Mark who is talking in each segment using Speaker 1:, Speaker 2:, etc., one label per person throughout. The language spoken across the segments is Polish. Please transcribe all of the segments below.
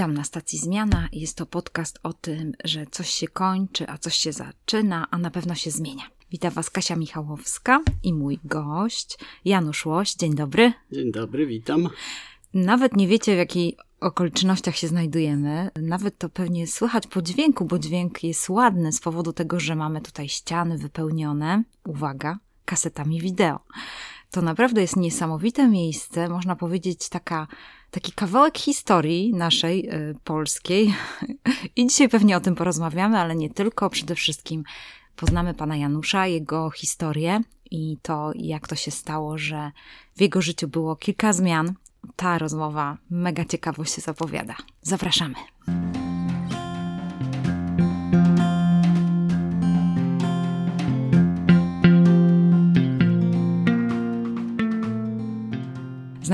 Speaker 1: Witam na stacji Zmiana. Jest to podcast o tym, że coś się kończy, a coś się zaczyna, a na pewno się zmienia. Witam Was Kasia Michałowska i mój gość Janusz Łoś. Dzień dobry.
Speaker 2: Dzień dobry, witam.
Speaker 1: Nawet nie wiecie, w jakiej okolicznościach się znajdujemy. Nawet to pewnie słychać po dźwięku, bo dźwięk jest ładny z powodu tego, że mamy tutaj ściany wypełnione, uwaga, kasetami wideo. To naprawdę jest niesamowite miejsce, można powiedzieć taka, taki kawałek historii naszej y, polskiej. I dzisiaj pewnie o tym porozmawiamy, ale nie tylko. Przede wszystkim poznamy pana Janusza, jego historię i to, jak to się stało, że w jego życiu było kilka zmian. Ta rozmowa mega ciekawo się zapowiada. Zapraszamy.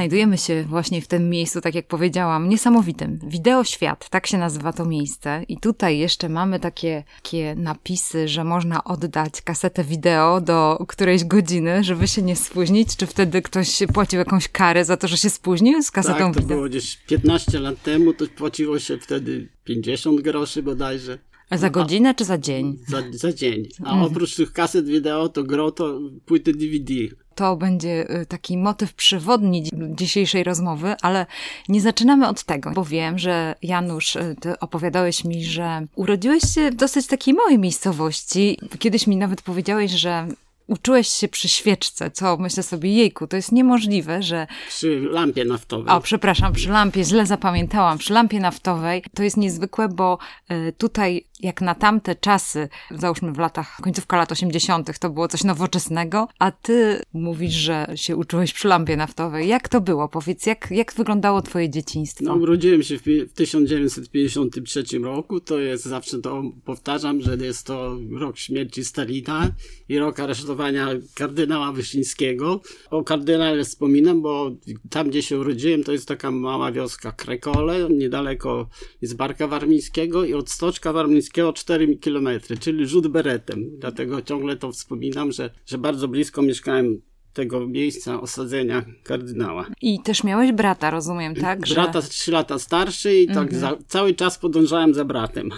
Speaker 1: Znajdujemy się właśnie w tym miejscu, tak jak powiedziałam, niesamowitym. Wideoświat, tak się nazywa to miejsce. I tutaj jeszcze mamy takie, takie napisy, że można oddać kasetę wideo do którejś godziny, żeby się nie spóźnić. Czy wtedy ktoś płacił jakąś karę za to, że się spóźnił z kasetą
Speaker 2: tak, to
Speaker 1: wideo?
Speaker 2: było gdzieś 15 lat temu, to płaciło się wtedy 50 groszy bodajże.
Speaker 1: A za godzinę czy za dzień?
Speaker 2: Za, za dzień. A
Speaker 1: Mhm.
Speaker 2: oprócz tych kaset wideo, to gro to płyty DVD.
Speaker 1: To będzie y, taki motyw przewodni dzi- dzisiejszej rozmowy, ale nie zaczynamy od tego, bo wiem, że Janusz, y, ty opowiadałeś mi, że urodziłeś się w dosyć takiej małej miejscowości. Kiedyś mi nawet powiedziałeś, że uczyłeś się przy świeczce, co myślę sobie, jejku, to jest niemożliwe, że
Speaker 2: Przy lampie naftowej.
Speaker 1: o, przepraszam, przy lampie, źle zapamiętałam, przy lampie naftowej. To jest niezwykłe, bo y, tutaj, jak na tamte czasy, załóżmy w latach, końcówka lat 80., to było coś nowoczesnego, a ty mówisz, że się uczyłeś przy lampie naftowej. Jak to było? Powiedz, jak, jak wyglądało twoje dzieciństwo?
Speaker 2: No, urodziłem się w, w 1953 roku. To jest zawsze to powtarzam, że jest to rok śmierci Stalina i rok aresztowania kardynała Wyszyńskiego. O kardynale wspominam, bo tam, gdzie się urodziłem, to jest taka mała wioska Krekole, niedaleko jest Barka Warmińskiego i od Stoczka Warmińskiego 4 km, czyli rzut beretem. Dlatego ciągle to wspominam, że, że bardzo blisko mieszkałem tego miejsca osadzenia kardynała.
Speaker 1: I też miałeś brata, rozumiem, tak?
Speaker 2: Brata trzy lata starszy i tak za, cały czas podążałem za bratem,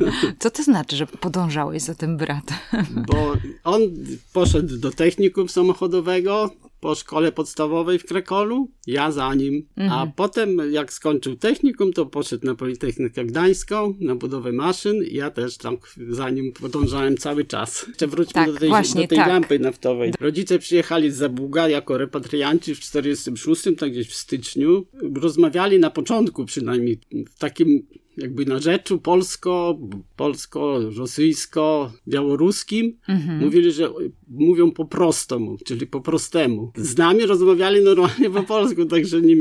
Speaker 1: Że... Co to znaczy, że podążałeś za tym bratem?
Speaker 2: bo on poszedł do technikum samochodowego po szkole podstawowej w Krakolu, ja za nim, a potem jak skończył technikum, to poszedł na Politechnikę Gdańską, na budowę maszyn, ja też tam za nim podążałem cały czas. Jeszcze wróćmy
Speaker 1: Tak,
Speaker 2: do tej,
Speaker 1: właśnie,
Speaker 2: do tej
Speaker 1: tak.
Speaker 2: lampy naftowej. Rodzice przyjechali z Zabuga jako repatrianci w 46, tak gdzieś w styczniu. Rozmawiali na początku przynajmniej w takim jakby na rzeczu polsko, polsko, rosyjsko-białoruskim. Mówili, że mówią po prostemu, czyli po prostemu. Z nami rozmawiali normalnie po polsku, także nie,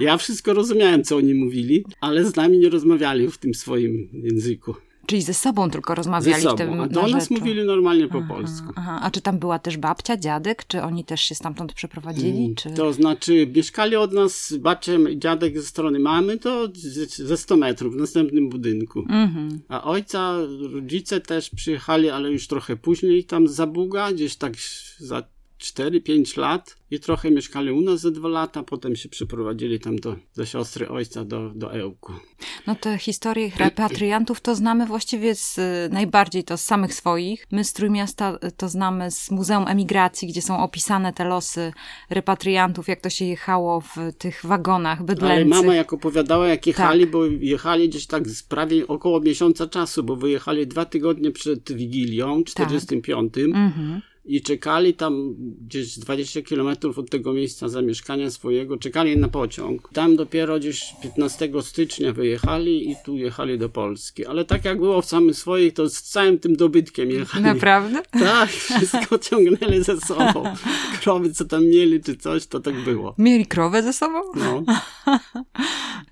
Speaker 2: ja wszystko rozumiałem, co oni mówili, ale z nami nie rozmawiali w tym swoim języku.
Speaker 1: Czyli ze sobą tylko
Speaker 2: Ze
Speaker 1: rozmawiali w tym
Speaker 2: sobą. A do nas mówili normalnie po polsku.
Speaker 1: Aha. A czy tam była też babcia, dziadek? Czy oni też się stamtąd przeprowadzili? Czy...
Speaker 2: To znaczy, mieszkali od nas babcia i dziadek ze strony mamy, to ze 100 metrów w następnym budynku.
Speaker 1: Mhm.
Speaker 2: A ojca, rodzice też przyjechali, ale już trochę później tam z Zabuga, gdzieś tak za 4-5 lat i trochę mieszkali u nas ze 2 lata, potem się przeprowadzili tam do, do siostry ojca, do, do Ełku.
Speaker 1: No te historie repatriantów to znamy właściwie z, y, najbardziej to z samych swoich. My z Trójmiasta y, to znamy z Muzeum Emigracji, gdzie są opisane te losy repatriantów, jak to się jechało w tych wagonach
Speaker 2: Ale
Speaker 1: bydlęcych.
Speaker 2: mama jak opowiadała, jak jechali,
Speaker 1: Tak.
Speaker 2: bo jechali gdzieś tak z prawie około miesiąca czasu, bo wyjechali dwa tygodnie przed Wigilią, 45.
Speaker 1: Mhm.
Speaker 2: I czekali tam gdzieś 20 kilometrów od tego miejsca zamieszkania swojego, czekali na pociąg. Tam dopiero gdzieś 15 stycznia wyjechali i tu jechali do Polski. Ale tak jak było w samym swoich, to z całym tym dobytkiem jechali.
Speaker 1: Naprawdę?
Speaker 2: Tak, wszystko ciągnęli ze sobą. Krowy, co tam mieli, czy coś, to tak było.
Speaker 1: Mieli krowę ze sobą?
Speaker 2: No.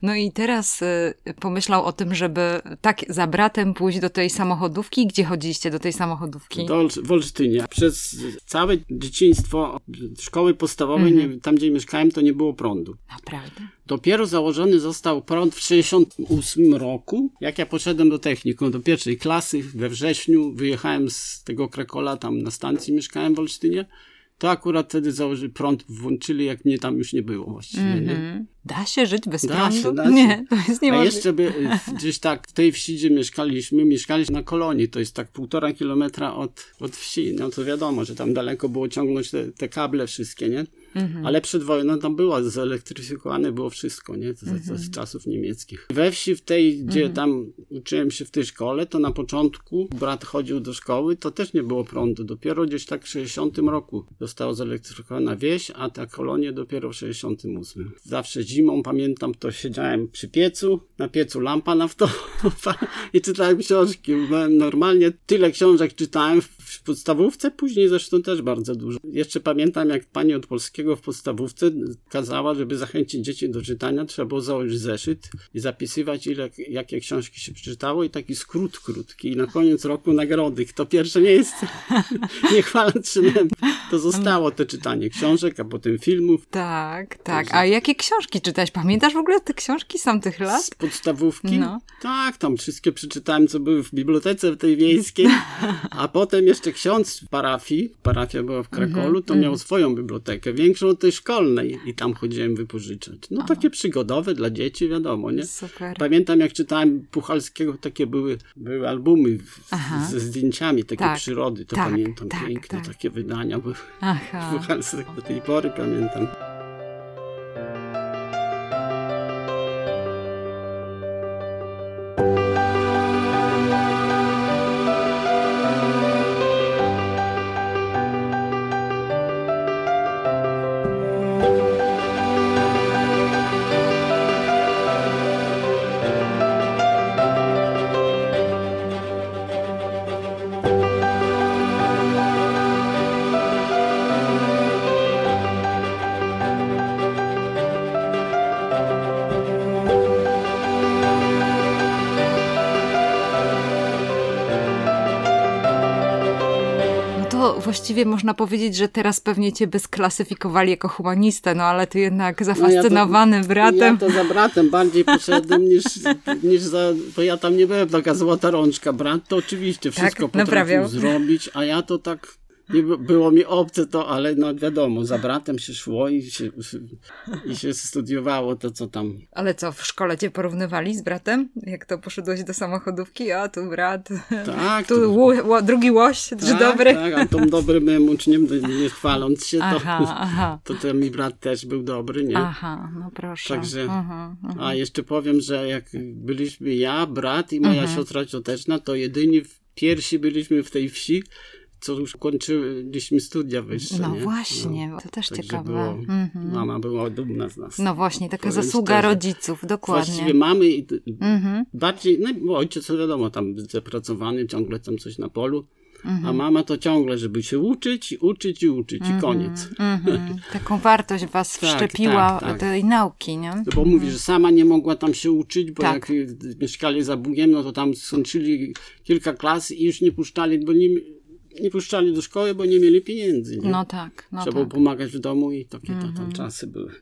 Speaker 1: No i teraz y, pomyślał o tym, żeby tak za bratem pójść do tej samochodówki. Gdzie chodziliście do tej samochodówki?
Speaker 2: Do, w Olsztynie. Przez całe dzieciństwo szkoły podstawowej, nie, tam gdzie mieszkałem, to nie było prądu.
Speaker 1: Naprawdę?
Speaker 2: Dopiero założony został prąd w 1968 roku. Jak ja poszedłem do technikum, do pierwszej klasy we wrześniu, wyjechałem z tego Krakola, tam na stacji mieszkałem w Olsztynie, to akurat wtedy założyli prąd, włączyli, jak mnie tam już nie było właściwie. Nie?
Speaker 1: Da się żyć bez
Speaker 2: Da
Speaker 1: prądu?
Speaker 2: się, da się.
Speaker 1: Nie, to jest
Speaker 2: A
Speaker 1: niemożliwe.
Speaker 2: jeszcze by y, gdzieś tak w tej wsi, gdzie mieszkaliśmy, mieszkaliśmy na kolonii, to jest tak półtora kilometra od, od wsi. No to wiadomo, że tam daleko było ciągnąć te, te kable wszystkie, nie?
Speaker 1: Mhm.
Speaker 2: Ale przed wojną tam było zelektryfikowane było wszystko, nie? Z,
Speaker 1: Mhm.
Speaker 2: z czasów niemieckich. We wsi w tej, gdzie tam uczyłem się w tej szkole, to na początku brat chodził do szkoły, to też nie było prądu. Dopiero gdzieś tak w 60 roku została zelektryfikowana wieś, a ta kolonia dopiero w 68. Zawsze zimą, pamiętam, to siedziałem przy piecu, na piecu lampa naftowa i czytałem książki. Byłem Normalnie tyle książek czytałem w podstawówce, później zresztą też bardzo dużo. Jeszcze pamiętam, jak pani od polskiego w podstawówce kazała, żeby zachęcić dzieci do czytania, trzeba było założyć zeszyt i zapisywać, ile, jakie książki się przeczytało i taki skrót krótki. I na koniec roku nagrody. Kto pierwsze miejsce? Nie chwaląc się, to zostało to czytanie książek, a potem filmów.
Speaker 1: Tak, tak. A jakie książki czytałeś? Pamiętasz w ogóle te książki z tamtych lat?
Speaker 2: Z podstawówki?
Speaker 1: No.
Speaker 2: Tak, tam wszystkie przeczytałem, co były w bibliotece w tej wiejskiej. A potem jeszcze ksiądz w parafii, parafia była w Krakolu, to miał swoją bibliotekę, większą od tej szkolnej i tam chodziłem wypożyczać. No takie przygodowe dla dzieci, wiadomo, nie?
Speaker 1: Super.
Speaker 2: Pamiętam, jak czytałem Puchalskiego, takie były, były albumy w, ze zdjęciami, takie
Speaker 1: Tak,
Speaker 2: przyrody, to
Speaker 1: tak,
Speaker 2: pamiętam,
Speaker 1: tak,
Speaker 2: piękne
Speaker 1: tak.
Speaker 2: takie wydania były. Puchalskiego do tej pory pamiętam.
Speaker 1: Właściwie można powiedzieć, że teraz pewnie cię by sklasyfikowali jako humanistę, no ale ty jednak zafascynowany bratem.
Speaker 2: Ja to za bratem bardziej poszedłem niż, niż za... Bo ja tam nie byłem taka złota rączka. Brat to oczywiście wszystko potrafił
Speaker 1: naprawiał.
Speaker 2: zrobić, a ja to tak... Było mi obce to, ale no wiadomo, za bratem się szło i się, i się studiowało to, co tam
Speaker 1: Ale co, w szkole cię porównywali z bratem? Jak to poszedłeś do samochodówki? A tu brat,
Speaker 2: Tak,
Speaker 1: tu
Speaker 2: to-
Speaker 1: ło, ło, drugi łoś,
Speaker 2: tak,
Speaker 1: dobry.
Speaker 2: Tak, a tą dobrym uczniem, nie chwaląc się, to,
Speaker 1: Aha, aha.
Speaker 2: to ten mi brat też był dobry, nie?
Speaker 1: Aha, no proszę.
Speaker 2: Także,
Speaker 1: Mhm, mhm.
Speaker 2: a jeszcze powiem, że jak byliśmy ja, brat i moja siostra cioteczna, to jedyni w- pierwsi byliśmy w tej wsi, co już kończyliśmy studia wyższe.
Speaker 1: No
Speaker 2: nie?
Speaker 1: właśnie, to też
Speaker 2: Także
Speaker 1: ciekawe.
Speaker 2: Było,
Speaker 1: Mhm.
Speaker 2: Mama była dumna z nas.
Speaker 1: No właśnie, taka zasługa
Speaker 2: szczerze.
Speaker 1: rodziców, dokładnie.
Speaker 2: Właściwie mamy i
Speaker 1: Mhm.
Speaker 2: bardziej, no bo ojciec to wiadomo, tam zapracowany, ciągle tam coś na polu,
Speaker 1: Mhm.
Speaker 2: a mama to ciągle, żeby się uczyć, uczyć i uczyć i koniec.
Speaker 1: Mhm. Taką wartość was
Speaker 2: Tak,
Speaker 1: wszczepiła
Speaker 2: tak, tak.
Speaker 1: tej nauki, nie?
Speaker 2: No bo mówi, że sama nie mogła tam się uczyć, bo
Speaker 1: Tak.
Speaker 2: jak mieszkali za Bugiem, no to tam skończyli kilka klas i już nie puszczali, bo nie, nie puszczali do szkoły, bo nie mieli pieniędzy. Nie?
Speaker 1: No tak, no
Speaker 2: Trzeba było
Speaker 1: tak.
Speaker 2: pomagać w domu i takie to tam czasy były.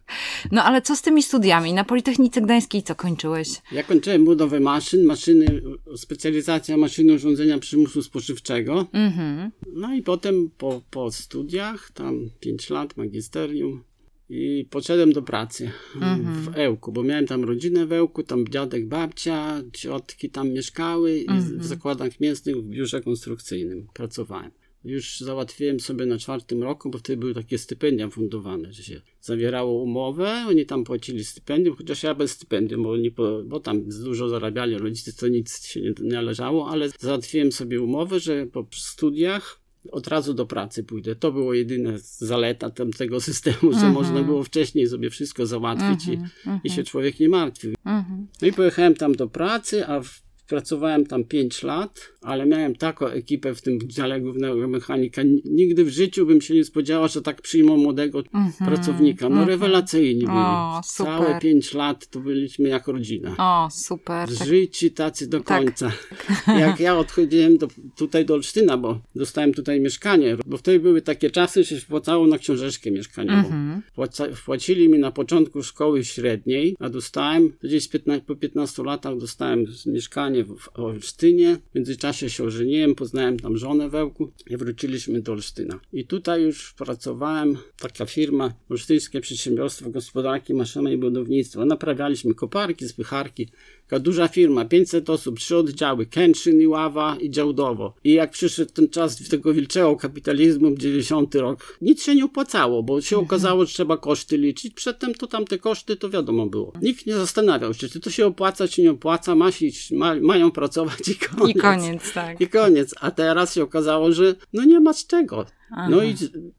Speaker 1: No ale co z tymi studiami? Na Politechnice Gdańskiej co kończyłeś?
Speaker 2: Ja kończyłem budowę maszyn, maszyny, specjalizacja maszyny urządzenia przymusu spożywczego.
Speaker 1: Mhm.
Speaker 2: No i potem po, po studiach, tam 5 lat, magisterium i poszedłem do pracy w Ełku, bo miałem tam rodzinę w Ełku, tam dziadek, babcia, ciotki tam mieszkały i w zakładach mięsnych w biurze konstrukcyjnym pracowałem. Już załatwiłem sobie na czwartym roku, bo wtedy były takie stypendia fundowane, że się zawierało umowę, oni tam płacili stypendium, chociaż ja bez stypendium, bo, oni po, bo tam dużo zarabiali rodzice, to nic się nie należało, ale załatwiłem sobie umowę, że po studiach od razu do pracy pójdę. To było jedyne zaleta tego systemu, że można było wcześniej sobie wszystko załatwić i, i się człowiek nie martwił.
Speaker 1: Mhm.
Speaker 2: No i pojechałem tam do pracy, a w, pracowałem tam 5 lat, ale miałem taką ekipę w tym dziale głównego mechanika. Nigdy w życiu bym się nie spodziewał, że tak przyjmą młodego pracownika. No rewelacyjni byli.
Speaker 1: O.
Speaker 2: Całe 5 lat to byliśmy jak rodzina.
Speaker 1: O, super. Tak.
Speaker 2: Życi tacy do
Speaker 1: Tak.
Speaker 2: końca. Jak ja odchodziłem do, tutaj do Olsztyna, bo dostałem tutaj mieszkanie, bo wtedy były takie czasy, że się wpłacało na książeczkę mieszkaniową.
Speaker 1: Mhm.
Speaker 2: Wpłaca, wpłacili mi na początku szkoły średniej, a dostałem, gdzieś 15, po 15 latach dostałem mieszkanie w, w Olsztynie. W międzyczasie czasie się ożeniłem, poznałem tam żonę Wełku i wróciliśmy do Olsztyna. I tutaj już pracowałem, taka firma, Olsztyńskie Przedsiębiorstwo Gospodarki Maszyny i Budownictwa. Naprawialiśmy koparki, spycharki, Taka duża firma, 500 osób, trzy oddziały, Kętrzyn, Ława i Działdowo. I jak przyszedł ten czas tego wilczego kapitalizmu, 90 rok, nic się nie opłacało, bo się okazało, że trzeba koszty liczyć. Przedtem to tam te koszty, to wiadomo było. Nikt nie zastanawiał się, czy to się opłaca, czy nie opłaca, ma się, ma, mają pracować i koniec.
Speaker 1: I koniec, tak.
Speaker 2: I koniec. A teraz się okazało, że no nie ma z czego.
Speaker 1: Aha.
Speaker 2: No i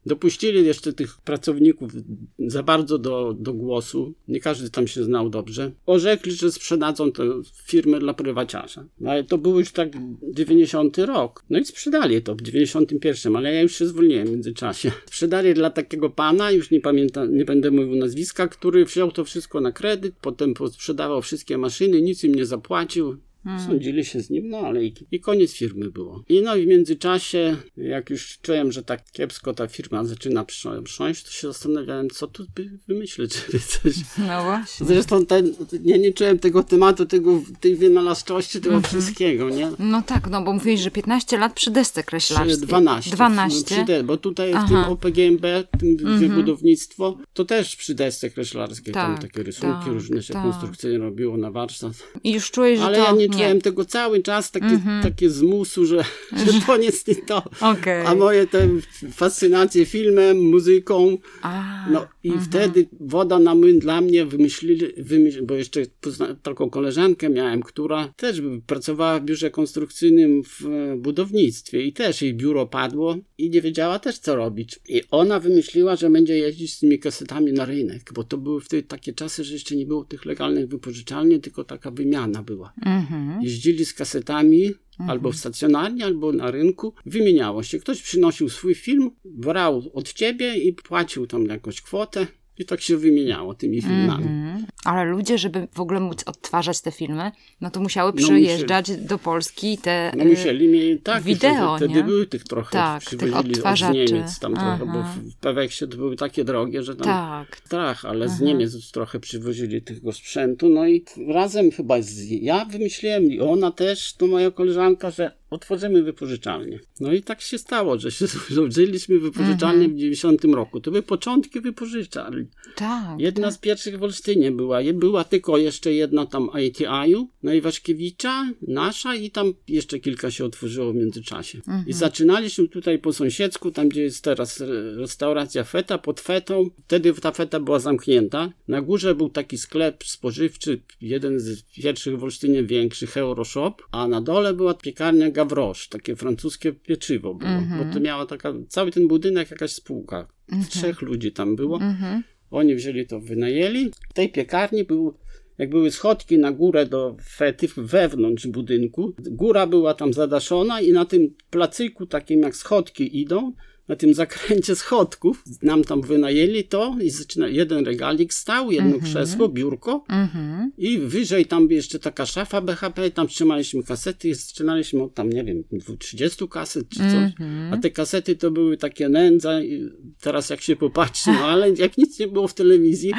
Speaker 2: dopuścili jeszcze tych pracowników za bardzo do, do głosu. Nie każdy tam się znał dobrze. Orzekli, że sprzedadzą tę firmę dla prywaciarza. No ale to był już tak 90 rok. No i sprzedali to w 91, ale ja już się zwolniłem w międzyczasie. Sprzedali dla takiego pana, już nie pamiętam, nie będę mówił nazwiska, który wziął to wszystko na kredyt, potem sprzedawał wszystkie maszyny, nic im nie zapłacił. Hmm. Sądzili się z nim, no ale i, i, koniec firmy było. I no i w międzyczasie, jak już czułem, że tak kiepsko ta firma zaczyna prząść, to się zastanawiałem, co tu by wymyślić, żeby coś...
Speaker 1: No właśnie.
Speaker 2: Zresztą ten, ja nie czułem tego tematu, tego, tej wynalazczości, tego mhm. wszystkiego, nie?
Speaker 1: No tak, no bo mówiłeś, że 15 lat przy desce kreślarskiej.
Speaker 2: 12.
Speaker 1: 12?
Speaker 2: Przy de, bo tutaj Aha. w tym OPGMB, tym mhm. budownictwo, to też przy desce kreślarskiej, tak, tam takie rysunki tak, różne się tak. konstrukcyjnie robiło na warsztat.
Speaker 1: I już czułeś, że
Speaker 2: Ale
Speaker 1: to...
Speaker 2: ja nie czułem tego cały czas, takie, mm -hmm. takie zmusu, że, że to nie to.
Speaker 1: Okay.
Speaker 2: A moje te fascynacje filmem, muzyką,
Speaker 1: A,
Speaker 2: no i mm -hmm. wtedy woda na młyn dla mnie wymyślili, wymyśl, bo jeszcze pozna, taką koleżankę miałem, która też pracowała w biurze konstrukcyjnym w budownictwie i też jej biuro padło i nie wiedziała też co robić. I ona wymyśliła, że będzie jeździć z tymi kasetami na rynek, bo to były wtedy takie czasy, że jeszcze nie było tych legalnych wypożyczalni, tylko taka wymiana była.
Speaker 1: Mm -hmm.
Speaker 2: Jeździli z kasetami mhm. albo stacjonarnie, albo na rynku. Wymieniało się. Ktoś przynosił swój film, brał od ciebie i płacił tam jakąś kwotę. I tak się wymieniało tymi filmami. Mm -hmm.
Speaker 1: Ale ludzie, żeby w ogóle móc odtwarzać te filmy, no to musiały przyjeżdżać no musieli. do Polski te
Speaker 2: No musieli mieć, tak,
Speaker 1: wideo,
Speaker 2: wtedy
Speaker 1: nie?
Speaker 2: były tych trochę,
Speaker 1: tak, tych
Speaker 2: odtwarzaczy. od Niemiec tam Aha. trochę, bo w Peweksie to były takie drogie, że tam
Speaker 1: tak.
Speaker 2: ale Aha. z Niemiec trochę przywozili tego sprzętu, no i razem chyba z, ja wymyśliłem i ona też, to moja koleżanka, że otworzymy wypożyczalnię. No i tak się stało, że się założyliśmy wypożyczalnię mhm. w 90 roku. To były początki wypożyczalni.
Speaker 1: Tak.
Speaker 2: Jedna
Speaker 1: tak.
Speaker 2: z pierwszych w Olsztynie była. Była tylko jeszcze jedna tam ITI-u, no i Waszkiewicza, nasza i tam jeszcze kilka się otworzyło w międzyczasie. Mhm. I zaczynaliśmy tutaj po sąsiedzku, tam gdzie jest teraz restauracja Feta, pod Fetą. Wtedy ta Feta była zamknięta. Na górze był taki sklep spożywczy, jeden z pierwszych w Olsztynie większych, Euroshop, a na dole była piekarnia Gavroche, takie francuskie pieczywo było, mm -hmm. bo to miała taka, cały ten budynek jakaś spółka. Mm -hmm. Trzech ludzi tam było. Mm -hmm. Oni wzięli to, wynajęli. W tej piekarni był jak były schodki na górę do fety wewnątrz budynku. Góra była tam zadaszona i na tym placyku takim jak schodki idą, na tym zakręcie schodków. Nam tam wynajęli to i zaczyna, jeden regalik stał, jedno mm -hmm. krzesło, biurko
Speaker 1: mm -hmm.
Speaker 2: i wyżej tam jeszcze taka szafa BHP, tam trzymaliśmy kasety i zaczynaliśmy od tam, nie wiem, 30 kaset czy coś. Mm -hmm. A te kasety to były takie nędza i teraz jak się popatrzy, no ale jak nic nie było w telewizji,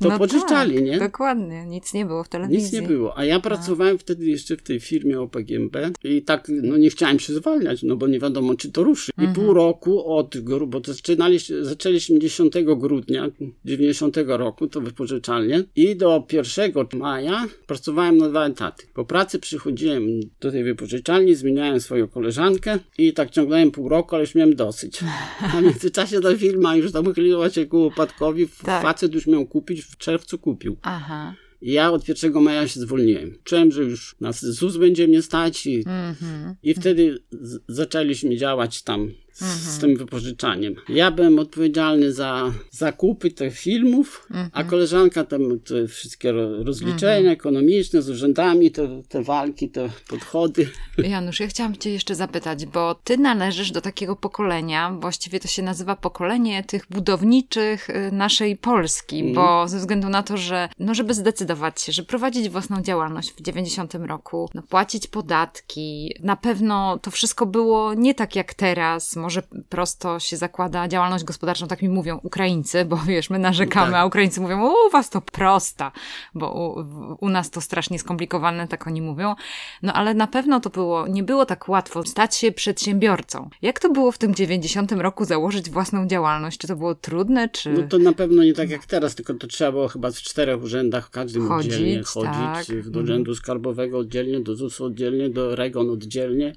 Speaker 2: to no pożyczali,
Speaker 1: tak,
Speaker 2: nie?
Speaker 1: Dokładnie, nic nie było w telewizji.
Speaker 2: Nic nie było, a ja pracowałem a. wtedy jeszcze w tej firmie OPGMB i tak, no nie chciałem się zwalniać, no bo nie wiadomo, czy to ruszy. I pół roku od, bo zaczynaliśmy, zaczęliśmy 10 grudnia 90 roku, to wypożyczalnie i do 1 maja pracowałem na dwa etaty. Po pracy przychodziłem do tej wypożyczalni, zmieniałem swoją koleżankę i tak ciągnąłem pół roku, ale już miałem dosyć. A w międzyczasie ta firma już tam się ku upadkowi, tak. facet już miał kupić, w czerwcu kupił.
Speaker 1: Aha.
Speaker 2: Ja od 1 maja się zwolniłem. Czułem, że już nas ZUS będzie mnie stać i, mm -hmm. i wtedy zaczęliśmy działać tam z, mhm. z tym wypożyczaniem. Ja byłem odpowiedzialny za zakupy tych filmów, mhm. a koleżanka tam te wszystkie rozliczenia mhm. ekonomiczne z urzędami, te, te walki, te podchody.
Speaker 1: Janusz, ja chciałam cię jeszcze zapytać, bo ty należysz do takiego pokolenia, właściwie to się nazywa pokolenie tych budowniczych y, naszej Polski, mm. bo ze względu na to, że no żeby zdecydować się, że prowadzić własną działalność w 90 roku, no płacić podatki, na pewno to wszystko było nie tak jak teraz, może prosto się zakłada działalność gospodarczą, tak mi mówią Ukraińcy, bo wiesz, my narzekamy, tak. a Ukraińcy mówią, u was to prosta, bo u, u, nas to strasznie skomplikowane, tak oni mówią. No ale na pewno to było, nie było tak łatwo stać się przedsiębiorcą. Jak to było w tym 90 roku założyć własną działalność? Czy to było trudne, czy...
Speaker 2: No to na pewno nie tak jak teraz, tylko to trzeba było chyba w czterech urzędach, w każdym chodzić, oddzielnie chodzić, tak. do Urzędu Skarbowego oddzielnie, do ZUS-u oddzielnie, do REGON oddzielnie.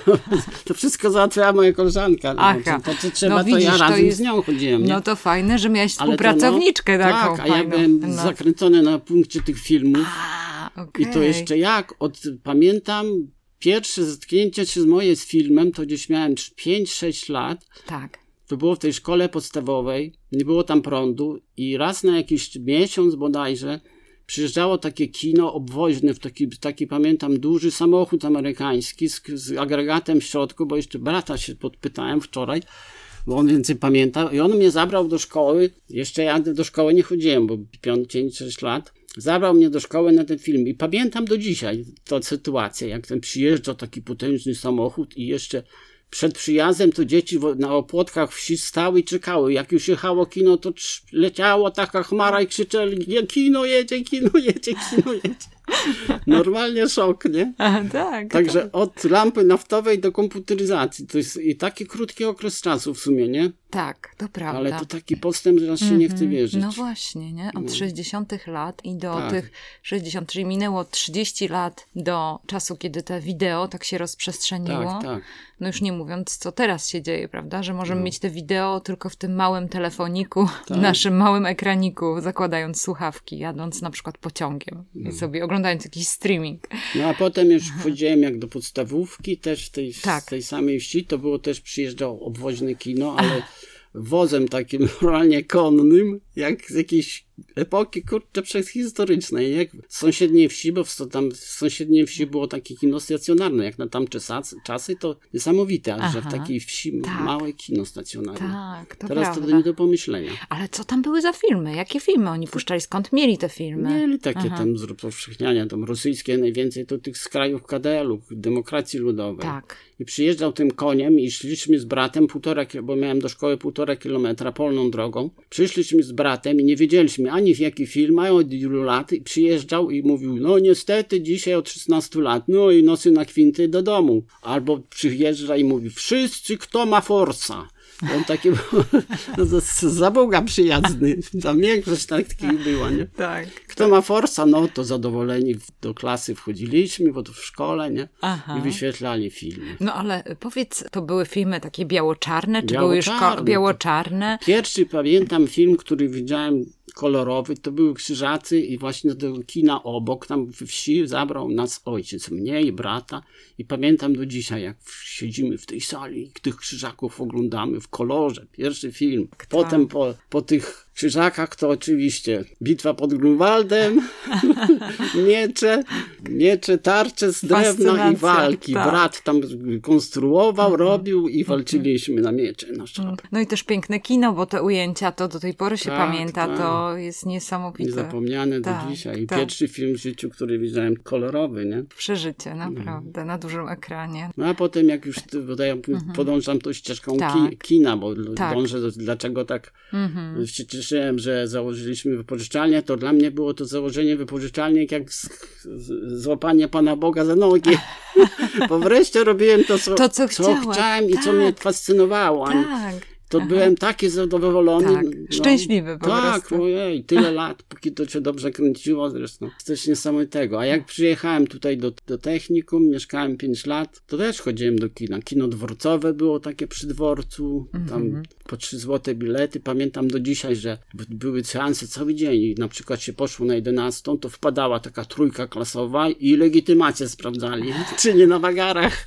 Speaker 2: to wszystko załatwiała moja koleżanka. No, Aha. To, to trzeba, no, widzisz, to ja razem to jest... z nią chodziłem. Nie?
Speaker 1: No to fajne, że miałeś współpracowniczkę
Speaker 2: no,
Speaker 1: taką.
Speaker 2: Tak, a ja byłem no. zakręcony na punkcie tych filmów. A, okay. I to jeszcze jak, od, pamiętam pierwsze zetknięcie się z moje z filmem, to gdzieś miałem 5-6 lat.
Speaker 1: Tak.
Speaker 2: To było w tej szkole podstawowej, nie było tam prądu i raz na jakiś miesiąc bodajże przyjeżdżało takie kino obwoźne, w taki, taki pamiętam duży samochód amerykański z, z agregatem w środku, bo jeszcze brata się podpytałem wczoraj, bo on więcej pamięta i on mnie zabrał do szkoły, jeszcze ja do szkoły nie chodziłem, bo 5-6 lat, zabrał mnie do szkoły na ten film i pamiętam do dzisiaj tę sytuację, jak ten przyjeżdżał taki potężny samochód i jeszcze przed przyjazdem to dzieci na opłotkach wsi stały i czekały. Jak już jechało kino, to leciało taka chmara i krzyczeli, kino jedzie, kino jedzie, kino jedzie. Normalnie szok, nie?
Speaker 1: A, tak.
Speaker 2: Także
Speaker 1: tak.
Speaker 2: od lampy naftowej do komputeryzacji. To jest i taki krótki okres czasu w sumie, nie?
Speaker 1: Tak, to prawda.
Speaker 2: Ale to taki postęp, że aż się mm -hmm. nie chce mhm. wierzyć.
Speaker 1: No właśnie, nie? Od no. 60 lat i do tak. tych 60, czyli minęło 30 lat do czasu, kiedy te wideo tak się rozprzestrzeniło.
Speaker 2: Tak, tak.
Speaker 1: No już nie mówiąc, co teraz się dzieje, prawda? Że możemy no. mieć te wideo tylko w tym małym telefoniku, tak. naszym małym ekraniku, zakładając słuchawki, jadąc na przykład pociągiem no. i sobie oglądając jakiś streaming.
Speaker 2: No a potem już wchodziłem jak do podstawówki, też w tej, tak. tej samej wsi, to było też przyjeżdżał obwoźne kino, ale wozem takim normalnie konnym, jak z jakiejś epoki, kurczę, przedhistorycznej, jak w sąsiedniej wsi, bo w, tam w sąsiedniej wsi było takie kino stacjonarne, jak na tamte czasy, to niesamowite, Aha, że w takiej wsi tak. małe kino stacjonarne.
Speaker 1: Tak, to
Speaker 2: Teraz
Speaker 1: prawda.
Speaker 2: to nie do pomyślenia.
Speaker 1: Ale co tam były za filmy? Jakie filmy oni puszczali? Skąd mieli te filmy?
Speaker 2: Mieli takie Aha. tam z rozpowszechniania, tam rosyjskie najwięcej, to tych z krajów KDL-u, demokracji ludowej.
Speaker 1: Tak.
Speaker 2: I przyjeżdżał tym koniem i szliśmy z bratem półtora, bo miałem do szkoły półtora kilometra polną drogą. Przyszliśmy z bratem i nie wiedzieliśmy ani w jaki film, mają od ilu lat i przyjeżdżał i mówił, no niestety dzisiaj od 16 lat, no i nosy na kwinty do domu. Albo przyjeżdża i mówi, wszyscy kto ma forsa. On taki no, za Boga przyjazny. Tam większość takich była, nie?
Speaker 1: Tak.
Speaker 2: Kto ma forsa, no to zadowoleni do klasy wchodziliśmy, bo to w szkole, nie? Aha. I wyświetlali filmy.
Speaker 1: No ale powiedz, to były filmy takie biało-czarne, czy były już biało-czarne?
Speaker 2: Pierwszy pamiętam film, który widziałem kolorowy, to były krzyżacy i właśnie do kina obok, tam we wsi zabrał nas ojciec, mnie i brata i pamiętam do dzisiaj, jak siedzimy w tej sali i tych krzyżaków oglądamy w kolorze, pierwszy film. Tak. Potem po, po tych Krzyżakach to oczywiście bitwa pod Grunwaldem, miecze, miecze, tarcze z drewna i walki. Tak. Brat tam konstruował, mhm. robił i mhm. walczyliśmy na miecze. Na
Speaker 1: mhm. no i też piękne kino, bo te ujęcia to do tej pory się tak, pamięta, tak. to jest niesamowite.
Speaker 2: Niezapomniane do tak, dzisiaj. I tak. pierwszy film w życiu, który widziałem, kolorowy, nie?
Speaker 1: Przeżycie, naprawdę, no. na dużym ekranie.
Speaker 2: No a potem jak już ja podążam tą ścieżką ki kina, bo dążę, do, dlaczego tak mhm. Słyszałem, że założyliśmy wypożyczalnię, to dla mnie było to założenie wypożyczalni jak z, z, złapanie Pana Boga za nogi. Bo wreszcie robiłem to, co,
Speaker 1: to, co,
Speaker 2: co chciałem i tak. co mnie tak. fascynowało.
Speaker 1: Tak
Speaker 2: to Aha. byłem taki zadowolony.
Speaker 1: Tak, no, szczęśliwy po
Speaker 2: tak,
Speaker 1: prostu.
Speaker 2: ojej, tyle lat, póki to cię dobrze kręciło zresztą. Coś niesamowitego. A jak przyjechałem tutaj do, do technikum, mieszkałem 5 lat, to też chodziłem do kina. Kino dworcowe było takie przy dworcu, tam mm -hmm. po 3 złote bilety. Pamiętam do dzisiaj, że były seanse cały dzień i na przykład się poszło na 11, to wpadała taka trójka klasowa i legitymację sprawdzali, czy nie na wagarach.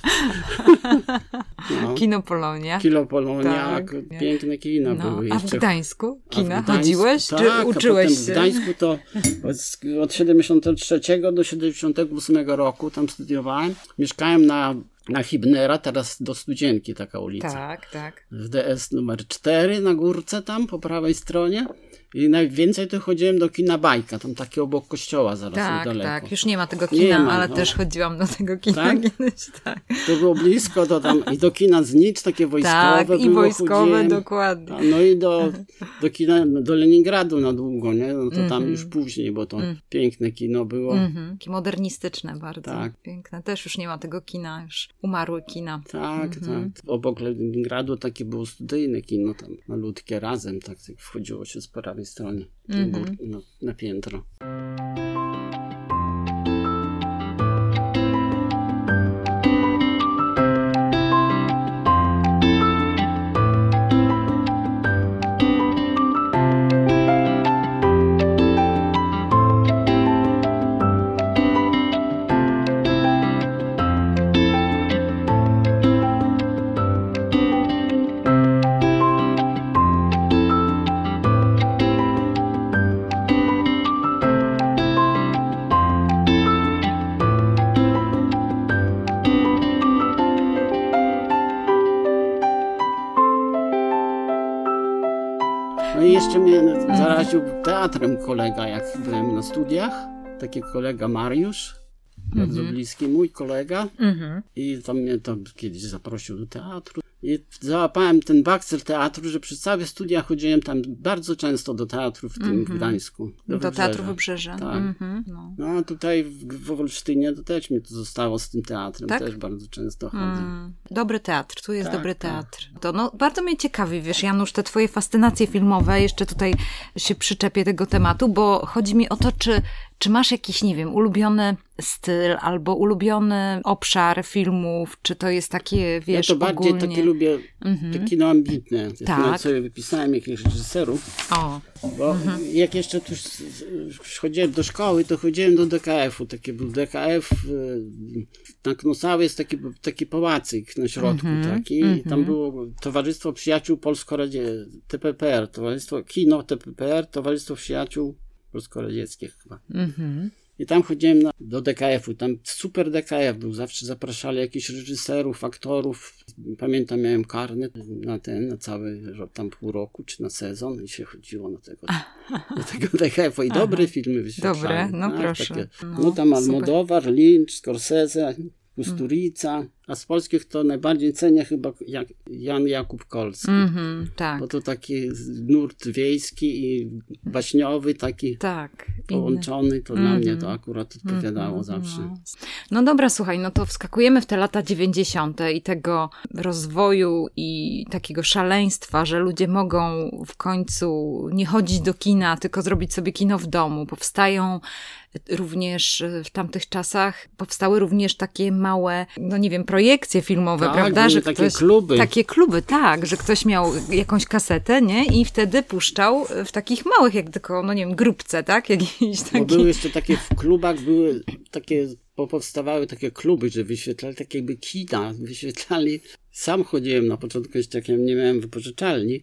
Speaker 1: No. Kino Polonia.
Speaker 2: Kino Polonia, tak. Piękne kina no, były.
Speaker 1: A w Gdańsku? kina?
Speaker 2: W Gdańsku-
Speaker 1: Chodziłeś,
Speaker 2: tak,
Speaker 1: czy uczyłeś się?
Speaker 2: W Gdańsku to od, od 73 do 78 roku tam studiowałem. Mieszkałem na, na Hibnera, teraz do Studzienki taka ulica.
Speaker 1: Tak, tak.
Speaker 2: w DS numer 4 na górce tam po prawej stronie. I najwięcej to chodziłem do kina Bajka, tam takie obok kościoła zaraz
Speaker 1: Tak,
Speaker 2: niedaleko.
Speaker 1: tak. Już nie ma tego kina,
Speaker 2: ma,
Speaker 1: ale
Speaker 2: no.
Speaker 1: też chodziłam do tego kina
Speaker 2: Tak?
Speaker 1: kiedyś, tak.
Speaker 2: To było blisko, to tam i do kina Znicz, takie wojskowe
Speaker 1: Tak, i wojskowe,
Speaker 2: chodziłem.
Speaker 1: dokładnie.
Speaker 2: No i do, do kina, do Leningradu na długo, nie? No to tam
Speaker 1: Mhm.
Speaker 2: już później, bo to piękne kino było.
Speaker 1: Mhm. Takie modernistyczne bardzo.
Speaker 2: Tak.
Speaker 1: Piękne. Też już nie ma tego kina, już umarły kina.
Speaker 2: Tak,
Speaker 1: Mhm.
Speaker 2: tak. Obok Leningradu takie było studyjne kino, tam malutkie razem, tak, tak wchodziło się z prawej
Speaker 1: Mhm.
Speaker 2: gór, na, na piętro. Teatrem kolega, jak byłem na studiach. Taki kolega Mariusz, bardzo bliski mój kolega.
Speaker 1: Mhm.
Speaker 2: I tam mnie tam kiedyś zaprosił do teatru. I załapałem ten bakcel teatru, że przez całe studia chodziłem tam bardzo często do teatru w tym w Gdańsku.
Speaker 1: Do,
Speaker 2: Wybrzeża.
Speaker 1: Teatru Wybrzeże.
Speaker 2: Tak.
Speaker 1: Mhm. No.
Speaker 2: No a tutaj w, w Olsztynie to też mi to zostało z tym teatrem.
Speaker 1: Tak?
Speaker 2: Też bardzo często chodzę.
Speaker 1: Mm, dobry teatr, tu jest
Speaker 2: Tak,
Speaker 1: dobry
Speaker 2: tak.
Speaker 1: teatr. To no, bardzo mnie ciekawi, wiesz, Janusz, te twoje fascynacje filmowe, jeszcze tutaj się przyczepię tego tematu, bo chodzi mi o to, czy, czy masz jakiś, nie wiem, ulubiony styl albo ulubiony obszar filmów, czy to jest takie, wiesz,
Speaker 2: ja to bardziej
Speaker 1: ogólnie...
Speaker 2: takie lubię,
Speaker 1: Mhm.
Speaker 2: takie kino ambitne. Ja
Speaker 1: Tak.
Speaker 2: nawet sobie wypisałem jakichś reżyserów.
Speaker 1: O,
Speaker 2: Bo
Speaker 1: Mhm.
Speaker 2: jak jeszcze tu chodziłem do szkoły, to chodziłem do DKF-u. Taki był DKF. y, Na Knosały jest taki, taki pałacyk na środku
Speaker 1: Mhm.
Speaker 2: taki. Tam było Towarzystwo Przyjaciół Polsko-Radzie, TPPR, Towarzystwo Kino TPPR, Towarzystwo Przyjaciół Polsko-Radzieckich chyba.
Speaker 1: mhm.
Speaker 2: I tam chodziłem na, do DKF-u. Tam super DKF był. Zawsze zapraszali jakichś reżyserów, aktorów. Pamiętam, miałem karnet na ten, na cały tam pół roku, czy na sezon i się chodziło na tego, do tego DKF-u. I dobre filmy wyświetlali.
Speaker 1: Dobre, no
Speaker 2: tak,
Speaker 1: proszę.
Speaker 2: Takie,
Speaker 1: No,
Speaker 2: no, tam
Speaker 1: super.
Speaker 2: Almodóvar, Lynch, Scorsese, Kusturica. A z polskich to najbardziej cenię chyba Jak- Jan Jakub Kolski.
Speaker 1: Mhm, tak,
Speaker 2: Bo to taki nurt wiejski i baśniowy, taki
Speaker 1: tak.
Speaker 2: połączony, to dla mnie to akurat odpowiadało
Speaker 1: Mhm,
Speaker 2: zawsze.
Speaker 1: No. no dobra, słuchaj, no to wskakujemy w te lata 90. i tego rozwoju i takiego szaleństwa, że ludzie mogą w końcu nie chodzić do kina, tylko zrobić sobie kino w domu. Powstają również e, w tamtych czasach, powstały również takie małe, no nie wiem, projekcje filmowe,
Speaker 2: Tak,
Speaker 1: prawda? Że
Speaker 2: takie
Speaker 1: ktoś,
Speaker 2: kluby.
Speaker 1: Takie kluby, tak, że ktoś miał jakąś kasetę, nie? I wtedy puszczał w takich małych, jak tylko, no nie wiem, grupce, tak? Jakiś taki...
Speaker 2: Bo były jeszcze takie w klubach, były takie, bo powstawały takie kluby, że wyświetlali takie jakby kina, wyświetlali. Sam chodziłem na początku, jeszcze jak ja nie miałem wypożyczalni,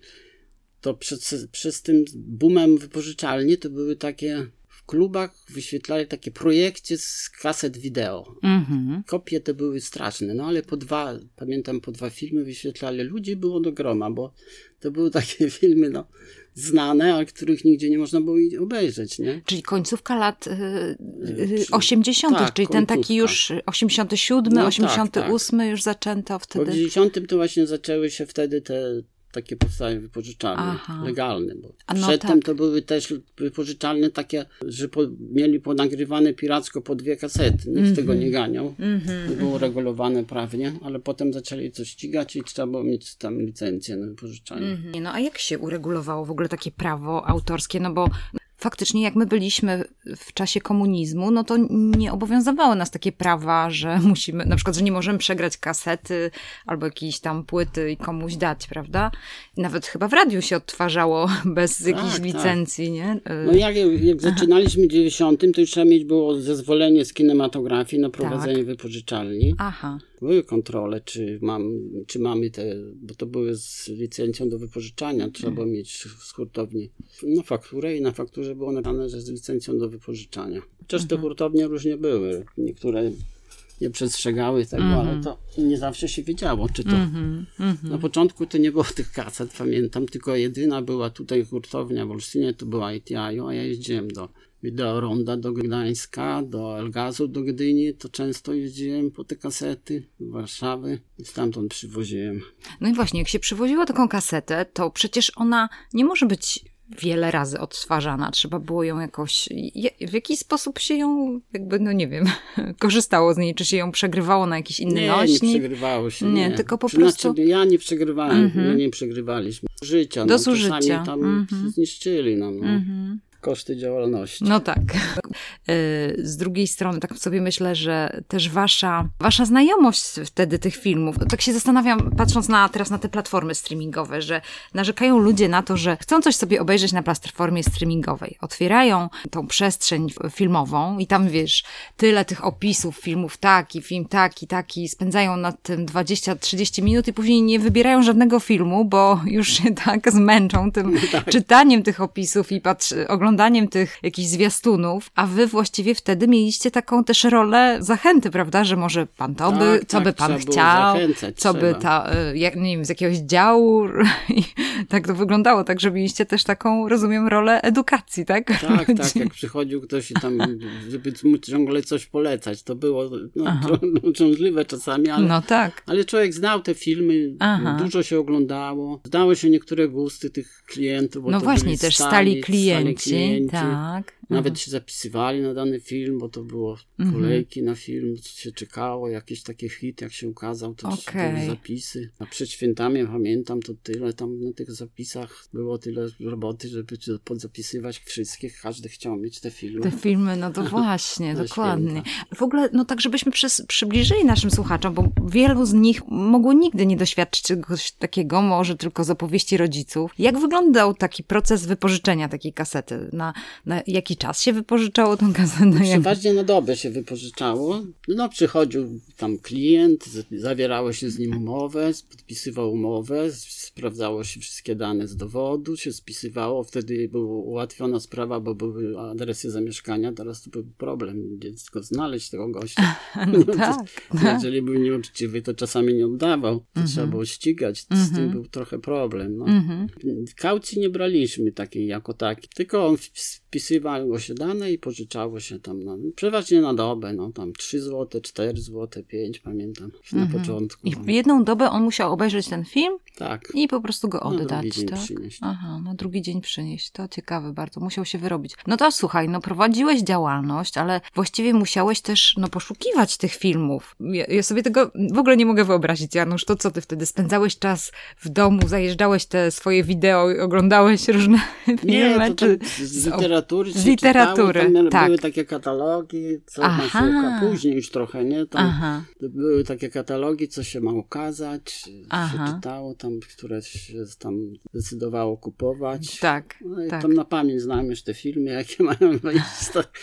Speaker 2: to przez, przez tym boomem wypożyczalni to były takie, klubach wyświetlali takie projekcje z kaset wideo.
Speaker 1: Mhm.
Speaker 2: Kopie te były straszne, no ale po dwa, pamiętam, po dwa filmy wyświetlali. Ludzi było do groma, bo to były takie filmy, no, znane, a których nigdzie nie można było obejrzeć, nie?
Speaker 1: Czyli końcówka lat y, y,
Speaker 2: Czy-
Speaker 1: 80.,
Speaker 2: tak,
Speaker 1: czyli ten taki
Speaker 2: końcówka.
Speaker 1: już 87,
Speaker 2: No tak,
Speaker 1: 88 już zaczęto
Speaker 2: Bo w
Speaker 1: wtedy.
Speaker 2: 90 to właśnie zaczęły się wtedy te takie powstały wypożyczalnie,
Speaker 1: Aha.
Speaker 2: legalne. Bo
Speaker 1: A no
Speaker 2: przedtem
Speaker 1: tak.
Speaker 2: to były też wypożyczalne takie, że po, mieli ponagrywane piracko po dwie kasety. Nikt tego
Speaker 1: Mhm.
Speaker 2: nie ganiał. Nie było regulowane prawnie, ale potem zaczęli to ścigać i trzeba było mieć tam licencję na wypożyczalnię.
Speaker 1: Mhm. No a jak się uregulowało w ogóle takie prawo autorskie? No bo faktycznie jak my byliśmy w czasie komunizmu, no to nie obowiązywały nas takie prawa, że musimy, na przykład, że nie możemy przegrać kasety albo jakiejś tam płyty i komuś dać, prawda? Nawet chyba w radiu się odtwarzało bez jakiejś
Speaker 2: tak.
Speaker 1: licencji, nie? Y,
Speaker 2: No jak, jak zaczynaliśmy w 90, to już trzeba mieć było zezwolenie z kinematografii na prowadzenie
Speaker 1: Tak.
Speaker 2: wypożyczalni.
Speaker 1: Aha.
Speaker 2: Były kontrole, czy, mam, czy mamy te, bo to były z licencją do wypożyczania, trzeba było mieć z hurtowni no, fakturę i na fakturze było napisane, że z licencją do wypożyczania. Chociaż te hurtownie różnie były. Niektóre nie przestrzegały tego, ale to nie zawsze się wiedziało, czy to. Na początku to nie było tych kaset, pamiętam, tylko jedyna była tutaj hurtownia w Olsztynie, to była ITI, a ja jeździłem do Wideoronda do Gdańska, do Elgazu do Gdyni, to często jeździłem po te kasety do Warszawy i stamtąd przywoziłem.
Speaker 1: No i właśnie, jak się przywoziło taką kasetę, to przecież ona nie może być wiele razy odtwarzana. Trzeba było ją jakoś, w jakiś sposób się ją, jakby, no nie wiem, korzystało z niej, czy się ją przegrywało na jakiś inny
Speaker 2: Nie, nie
Speaker 1: nośnik.
Speaker 2: przegrywało się.
Speaker 1: Nie,
Speaker 2: Nie,
Speaker 1: tylko po
Speaker 2: Znaczy,
Speaker 1: prostu-
Speaker 2: ja nie przegrywałem, my nie przegrywaliśmy. Życia,
Speaker 1: Do
Speaker 2: no,
Speaker 1: zużycia.
Speaker 2: czasami tam
Speaker 1: Mhm.
Speaker 2: zniszczyli nam no,
Speaker 1: Mhm.
Speaker 2: Koszty działalności.
Speaker 1: No tak. Y, Z drugiej strony, tak sobie myślę, że też wasza, wasza znajomość wtedy tych filmów, tak się zastanawiam, patrząc na, teraz na te platformy streamingowe, że narzekają ludzie na to, że chcą coś sobie obejrzeć na platformie streamingowej. Otwierają tą przestrzeń filmową i tam, wiesz, tyle tych opisów filmów, taki, film taki, taki, spędzają nad tym 20-30 minut i później nie wybierają żadnego filmu, bo już się tak zmęczą tym czytaniem tych opisów i patrz, oglądaniem tych jakichś zwiastunów, a wy właściwie wtedy mieliście taką też rolę zachęty, prawda, że może pan to by,
Speaker 2: Tak,
Speaker 1: co
Speaker 2: tak,
Speaker 1: by pan chciał, co by
Speaker 2: trzeba.
Speaker 1: ta, y, jak, nie wiem, z jakiegoś działu i tak to wyglądało, tak, że mieliście też taką, rozumiem, rolę edukacji, tak?
Speaker 2: Tak, tak, jak przychodził ktoś i tam, żeby mu ciągle coś polecać, to było no, uciążliwe czasami, ale,
Speaker 1: No tak.
Speaker 2: ale człowiek znał te filmy,
Speaker 1: Aha.
Speaker 2: dużo się oglądało, znało się niektóre gusty tych klientów,
Speaker 1: No właśnie, też
Speaker 2: stali,
Speaker 1: stali klienci,
Speaker 2: klienci.
Speaker 1: tak.
Speaker 2: Nawet się zapisywali na dany film, bo to było
Speaker 1: Mhm.
Speaker 2: kolejki na film, się czekało, jakiś taki hit, jak się ukazał, to
Speaker 1: Okej.
Speaker 2: były zapisy. A przed świętami pamiętam, to tyle tam na tych zapisach było tyle roboty, żeby podzapisywać wszystkich, każdy chciał mieć te filmy.
Speaker 1: Te filmy, no to właśnie, dokładnie.
Speaker 2: święta.
Speaker 1: W ogóle, no tak, żebyśmy przys- przybliżyli naszym słuchaczom, bo wielu z nich mogło nigdy nie doświadczyć czegoś takiego, może tylko z opowieści rodziców. Jak wyglądał taki proces wypożyczenia takiej kasety? Na, na jaki czas się wypożyczało tą kasetę? Jak...
Speaker 2: Przeważnie na dobę się wypożyczało. No, przychodził tam klient, zawierało się z nim umowę, podpisywał umowę, sprawdzało się wszystkie dane z dowodu, się spisywało. Wtedy była ułatwiona sprawa, bo były adresy zamieszkania. Teraz to był problem, tylko znaleźć tego gościa.
Speaker 1: No tak,
Speaker 2: Jeżeli był nieuczciwy, to czasami nie oddawał. To trzeba było ścigać. Z tym był trochę problem. No.
Speaker 1: Mhm.
Speaker 2: Kaucji nie braliśmy takiej jako takiej, tylko on wpisywało się dane i pożyczało się tam, na, przeważnie na dobę, no tam 3 zł, 4 zł, 5 pamiętam na początku.
Speaker 1: I w jedną dobę on musiał obejrzeć ten film
Speaker 2: Tak,
Speaker 1: i po prostu go
Speaker 2: na
Speaker 1: oddać,
Speaker 2: drugi dzień
Speaker 1: tak?
Speaker 2: przynieść.
Speaker 1: Aha, na drugi dzień przynieść. To ciekawe bardzo. Musiał się wyrobić. No to słuchaj, no prowadziłeś działalność, ale właściwie musiałeś też no, poszukiwać tych filmów. Ja, ja sobie tego w ogóle nie mogę wyobrazić, Janusz. To co ty wtedy? Spędzałeś czas w domu, zajeżdżałeś te swoje wideo i oglądałeś różne filmy?
Speaker 2: Nie, to
Speaker 1: czy...
Speaker 2: tam z literatury
Speaker 1: z
Speaker 2: się
Speaker 1: literatury,
Speaker 2: czytało,
Speaker 1: tak.
Speaker 2: były takie katalogi, co ma się,
Speaker 1: Aha.
Speaker 2: a później już trochę, nie? Tam
Speaker 1: Aha.
Speaker 2: były takie katalogi, co się ma ukazać,
Speaker 1: Aha.
Speaker 2: się czytało tam, które się tam decydowało kupować.
Speaker 1: Tak,
Speaker 2: No i
Speaker 1: tak.
Speaker 2: tam na pamięć znam już te filmy, jakie mają wejść.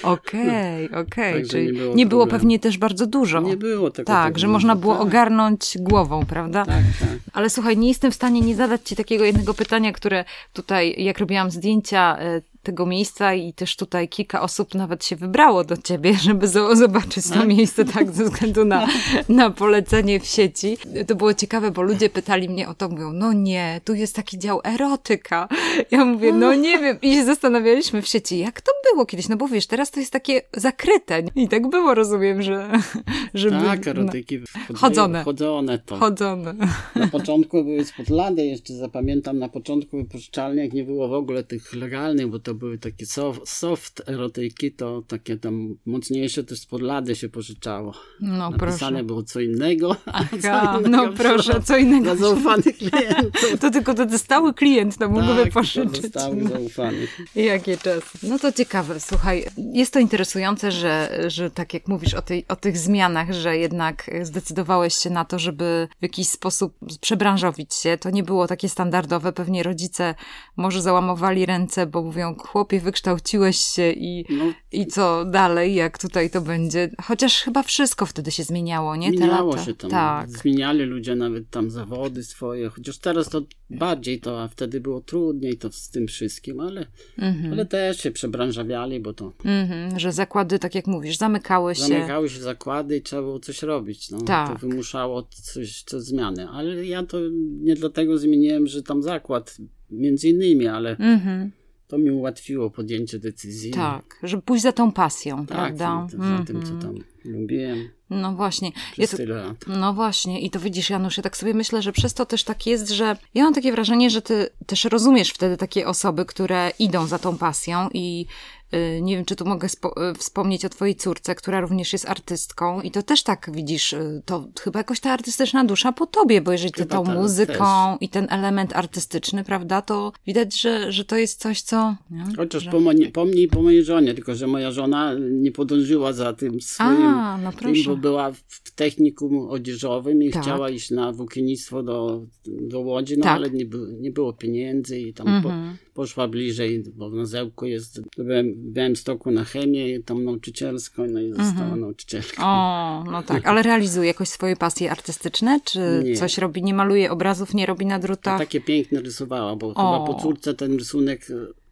Speaker 1: Okej, okej. Czyli
Speaker 2: nie było
Speaker 1: nie było pewnie też bardzo dużo.
Speaker 2: Nie było tego.
Speaker 1: Tak,
Speaker 2: tak
Speaker 1: że można było
Speaker 2: tak,
Speaker 1: ogarnąć głową, prawda?
Speaker 2: Tak, tak.
Speaker 1: Ale słuchaj, nie jestem w stanie nie zadać ci takiego jednego pytania, które tutaj, jak robiłam zdjęcia e, tego miejsca i też tutaj kilka osób nawet się wybrało do ciebie, żeby zo- zobaczyć to miejsce, tak, ze względu na, na polecenie w sieci. To było ciekawe, bo ludzie pytali mnie o to, mówią, no nie, tu jest taki dział erotyka. Ja mówię, no nie wiem. I się zastanawialiśmy w sieci, jak to było kiedyś, no bo wiesz, teraz to jest takie zakryte. I tak było, rozumiem, że... żeby,
Speaker 2: Tak, erotyki wchodziły-
Speaker 1: Chodzone.
Speaker 2: Chodzone to.
Speaker 1: No, chodzone.
Speaker 2: Na początku były spod lady, jeszcze zapamiętam, na początku wypożyczalni, jak nie było w ogóle tych legalnych, bo to były takie soft, soft erotyki, to takie tam mocniejsze też spod lady się pożyczało.
Speaker 1: No
Speaker 2: Napisane
Speaker 1: proszę.
Speaker 2: było co innego,
Speaker 1: Aha,
Speaker 2: co innego
Speaker 1: no proszę, co innego.
Speaker 2: Dla zaufanych klientów.
Speaker 1: To tylko ten stały klient to mógłby
Speaker 2: tak,
Speaker 1: pożyczyć.
Speaker 2: zostały zaufanych.
Speaker 1: Jakie czasy. No to ciekawe, słuchaj, jest to interesujące, że, że tak jak mówisz o, tej, o tych zmianach, że jednak zdecydowałeś się na to, żeby w jakiś sposób przebranżowić się. To nie było takie standardowe. Pewnie rodzice może załamowali ręce, bo mówią, chłopie, wykształciłeś się i,
Speaker 2: No,
Speaker 1: i co dalej, jak tutaj to będzie? Chociaż chyba wszystko wtedy się zmieniało, nie?
Speaker 2: Zmieniało się tam.
Speaker 1: Tak.
Speaker 2: Zmieniali ludzie nawet tam zawody swoje. Chociaż teraz to bardziej to, a wtedy było trudniej to z tym wszystkim, ale,
Speaker 1: Mhm.
Speaker 2: ale też się przebranżawiali, bo to
Speaker 1: Mhm, że zakłady, tak jak mówisz, zamykały się.
Speaker 2: zamykały się zakłady i trzeba było coś robić. No.
Speaker 1: Tak.
Speaker 2: To wymuszało coś, coś zmiany. Ale ja to nie dlatego zmieniłem, że tam zakład między innymi, ale
Speaker 1: Mhm,
Speaker 2: to mi ułatwiło podjęcie decyzji.
Speaker 1: tak, żeby pójść za tą pasją,
Speaker 2: Tak,
Speaker 1: prawda?
Speaker 2: za, za tym, co
Speaker 1: Mhm.
Speaker 2: tam lubiłem
Speaker 1: No właśnie. Ja
Speaker 2: przez
Speaker 1: to,
Speaker 2: tyle lat.
Speaker 1: no właśnie, i to widzisz, Janusz, ja tak sobie myślę, że przez to też tak jest, że ja mam takie wrażenie, że ty też rozumiesz wtedy takie osoby, które idą za tą pasją i nie wiem, czy tu mogę y, wspomnieć o twojej córce, która również jest artystką i to też tak widzisz, y, to chyba jakoś ta artystyczna dusza po tobie, bo jeżeli ty tą
Speaker 2: tak,
Speaker 1: muzyką i ten element artystyczny, prawda, to widać, że, że to jest coś, co... Nie?
Speaker 2: Chociaż
Speaker 1: że...
Speaker 2: po, mo- po mnie i po mojej żonie, tylko że moja żona nie podążyła za tym swoim,
Speaker 1: A, no
Speaker 2: tym, bo była w w technikum odzieżowym i
Speaker 1: Tak.
Speaker 2: chciała iść na włókiennictwo do, do Łodzi, no
Speaker 1: Tak.
Speaker 2: ale nie, nie było pieniędzy i tam
Speaker 1: Mhm.
Speaker 2: po, poszła bliżej, bo na Zełku jest, byłem w Białymstoku na chemię, tam nauczycielską, no i została
Speaker 1: Mhm.
Speaker 2: nauczycielką.
Speaker 1: O, no tak, ale realizuje jakoś swoje pasje artystyczne? Czy
Speaker 2: Nie.
Speaker 1: coś robi, nie maluje obrazów, nie robi na drutach?
Speaker 2: takie piękne rysowała, bo
Speaker 1: O.
Speaker 2: chyba po córce ten rysunek,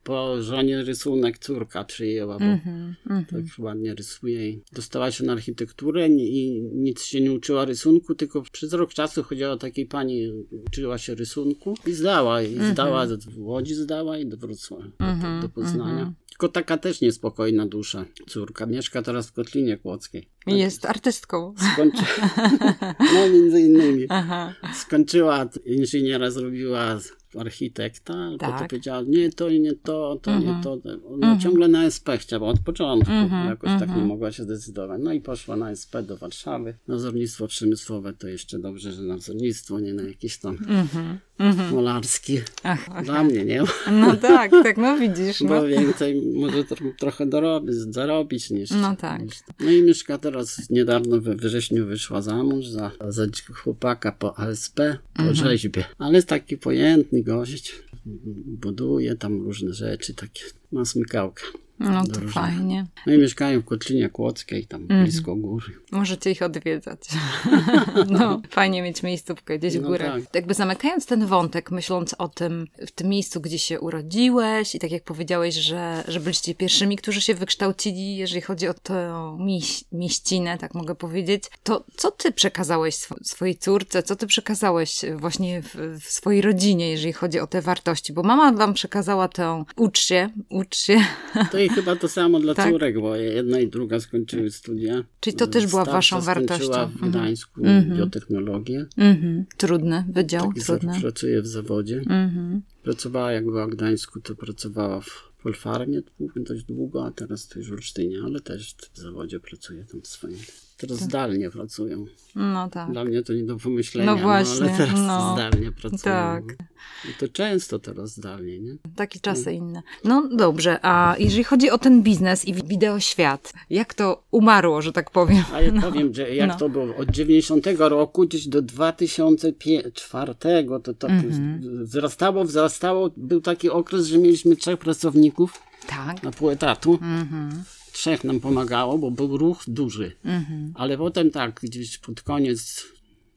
Speaker 2: po żonie rysunek córka przyjęła, bo
Speaker 1: Mhm, mhm.
Speaker 2: tak ładnie rysuje. i Dostała się na architekturę i nic się nie uczyła rysunku, tylko przez rok czasu chodziła takiej pani, uczyła się rysunku i zdała. I zdała, w Łodzi zdała i do Wrocławia,
Speaker 1: Mhm,
Speaker 2: do, do Poznania. Tylko taka też niespokojna dusza, córka. Mieszka teraz w Kotlinie Kłodzkiej.
Speaker 1: Jest artystką.
Speaker 2: Skończy... No między innymi.
Speaker 1: Aha.
Speaker 2: Skończyła inżyniera, zrobiła architekta,
Speaker 1: Tak.
Speaker 2: potem powiedziała, nie to i nie to, to
Speaker 1: Mhm.
Speaker 2: nie to. Ona ciągle na SP chciała od początku,
Speaker 1: Mhm,
Speaker 2: jakoś tak
Speaker 1: mhm.
Speaker 2: nie mogła się zdecydować. No i poszła na SP do Warszawy. Nadzornictwo przemysłowe to jeszcze dobrze, że nadzornictwo, nie na jakieś tam
Speaker 1: Mhm,
Speaker 2: malarskie.
Speaker 1: Ach, ach.
Speaker 2: Dla mnie, nie?
Speaker 1: No tak, tak, no widzisz. No,
Speaker 2: Bo więcej może tro- trochę dorobić, zarobić niż...
Speaker 1: No tak.
Speaker 2: Niż... No i mieszka teraz, niedawno we wrześniu wyszła za mąż za, za chłopaka po ASP, po
Speaker 1: Mhm.
Speaker 2: rzeźbie. Ale jest taki pojętny gość, buduje tam różne rzeczy, takie, ma smykałkę.
Speaker 1: No to
Speaker 2: Dobrze.
Speaker 1: fajnie.
Speaker 2: No i mieszkają w Kotlinie Kłodzkiej, tam
Speaker 1: Mhm.
Speaker 2: blisko góry.
Speaker 1: Możecie ich odwiedzać. No, fajnie mieć miejscówkę gdzieś w
Speaker 2: No
Speaker 1: górę.
Speaker 2: tak.
Speaker 1: Jakby zamykając ten wątek, myśląc o tym, w tym miejscu, gdzie się urodziłeś i tak jak powiedziałeś, że, że byliście pierwszymi, którzy się wykształcili, jeżeli chodzi o tę mieś, mieścinę, tak mogę powiedzieć, to co ty przekazałeś swo- swojej córce, co ty przekazałeś właśnie w, w swojej rodzinie, jeżeli chodzi o te wartości? Bo mama wam przekazała tę ucz się, ucz się,
Speaker 2: i chyba to samo dla
Speaker 1: Tak.
Speaker 2: córek, bo jedna i druga skończyły studia.
Speaker 1: Czyli to też była
Speaker 2: Starsza
Speaker 1: waszą wartością.
Speaker 2: w
Speaker 1: Mhm.
Speaker 2: Gdańsku
Speaker 1: Mhm.
Speaker 2: biotechnologię.
Speaker 1: mhm. trudny wydział,
Speaker 2: Taki
Speaker 1: trudny.
Speaker 2: pracuje w zawodzie.
Speaker 1: Mhm.
Speaker 2: Pracowała, jak była w Gdańsku, to pracowała w Polfarmie dość długo, a teraz to już w Olsztynie, ale też w zawodzie pracuje tam swoim. Teraz zdalnie pracują.
Speaker 1: No tak.
Speaker 2: Dla mnie to nie do pomyślenia,
Speaker 1: No właśnie,
Speaker 2: ale teraz
Speaker 1: no.
Speaker 2: zdalnie pracują.
Speaker 1: Tak.
Speaker 2: I to często teraz zdalnie, nie?
Speaker 1: Takie czasy inne. No dobrze, a jeżeli chodzi o ten biznes i wideoświat, jak to umarło, że tak powiem?
Speaker 2: A ja powiem, że jak
Speaker 1: No.
Speaker 2: to było, od 90 roku gdzieś do 2004 to tak wzrastało, wzrastało. Był taki okres, że mieliśmy trzech pracowników
Speaker 1: Tak.
Speaker 2: na pół etatu.
Speaker 1: Mhm.
Speaker 2: Trzech nam pomagało, bo był ruch duży.
Speaker 1: Mhm.
Speaker 2: Ale potem tak, gdzieś pod koniec,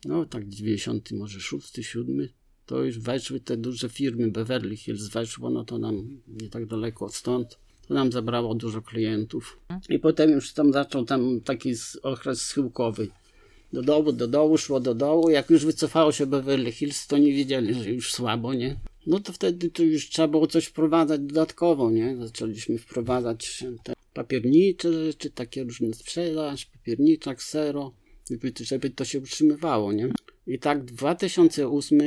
Speaker 2: no tak 90, może 6, 7, to już weszły te duże firmy, Beverly Hills weszło, no to nam nie tak daleko stąd. To nam zabrało dużo klientów. I potem już tam zaczął tam taki okres schyłkowy. Do dołu, do dołu, szło do dołu. Jak już wycofało się Beverly Hills, to nie wiedzieli, że już słabo, nie? No to wtedy to już trzeba było coś wprowadzać dodatkowo, nie? Zaczęliśmy wprowadzać te papiernicze rzeczy, takie różne sprzedaż, papiernicza, ksero, żeby, żeby to się utrzymywało, nie? I tak w 2008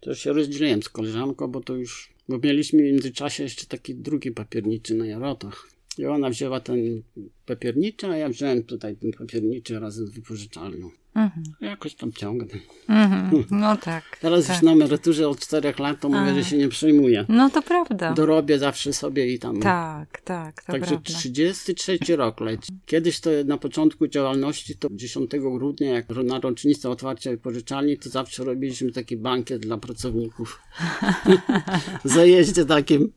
Speaker 2: to się rozdzieliłem z koleżanką, bo to już, bo mieliśmy w międzyczasie jeszcze taki drugi papierniczy na Jarotach. I ona wzięła ten papierniczy, a ja wziąłem tutaj ten papierniczy razem z wypożyczalnią.
Speaker 1: Mhm.
Speaker 2: Jakoś tam ciągnę.
Speaker 1: Mhm. No tak.
Speaker 2: Teraz
Speaker 1: tak.
Speaker 2: już na emeryturze od czterech lat to mówię, że się nie przejmuję.
Speaker 1: No to prawda.
Speaker 2: Dorobię zawsze sobie i tam.
Speaker 1: Tak, tak, to
Speaker 2: Także
Speaker 1: prawda.
Speaker 2: 33 rok leci. Kiedyś to na początku działalności, to 10 grudnia, jak na rocznicę otwarcia wypożyczalni, to zawsze robiliśmy taki bankiet dla pracowników. zajeździe takim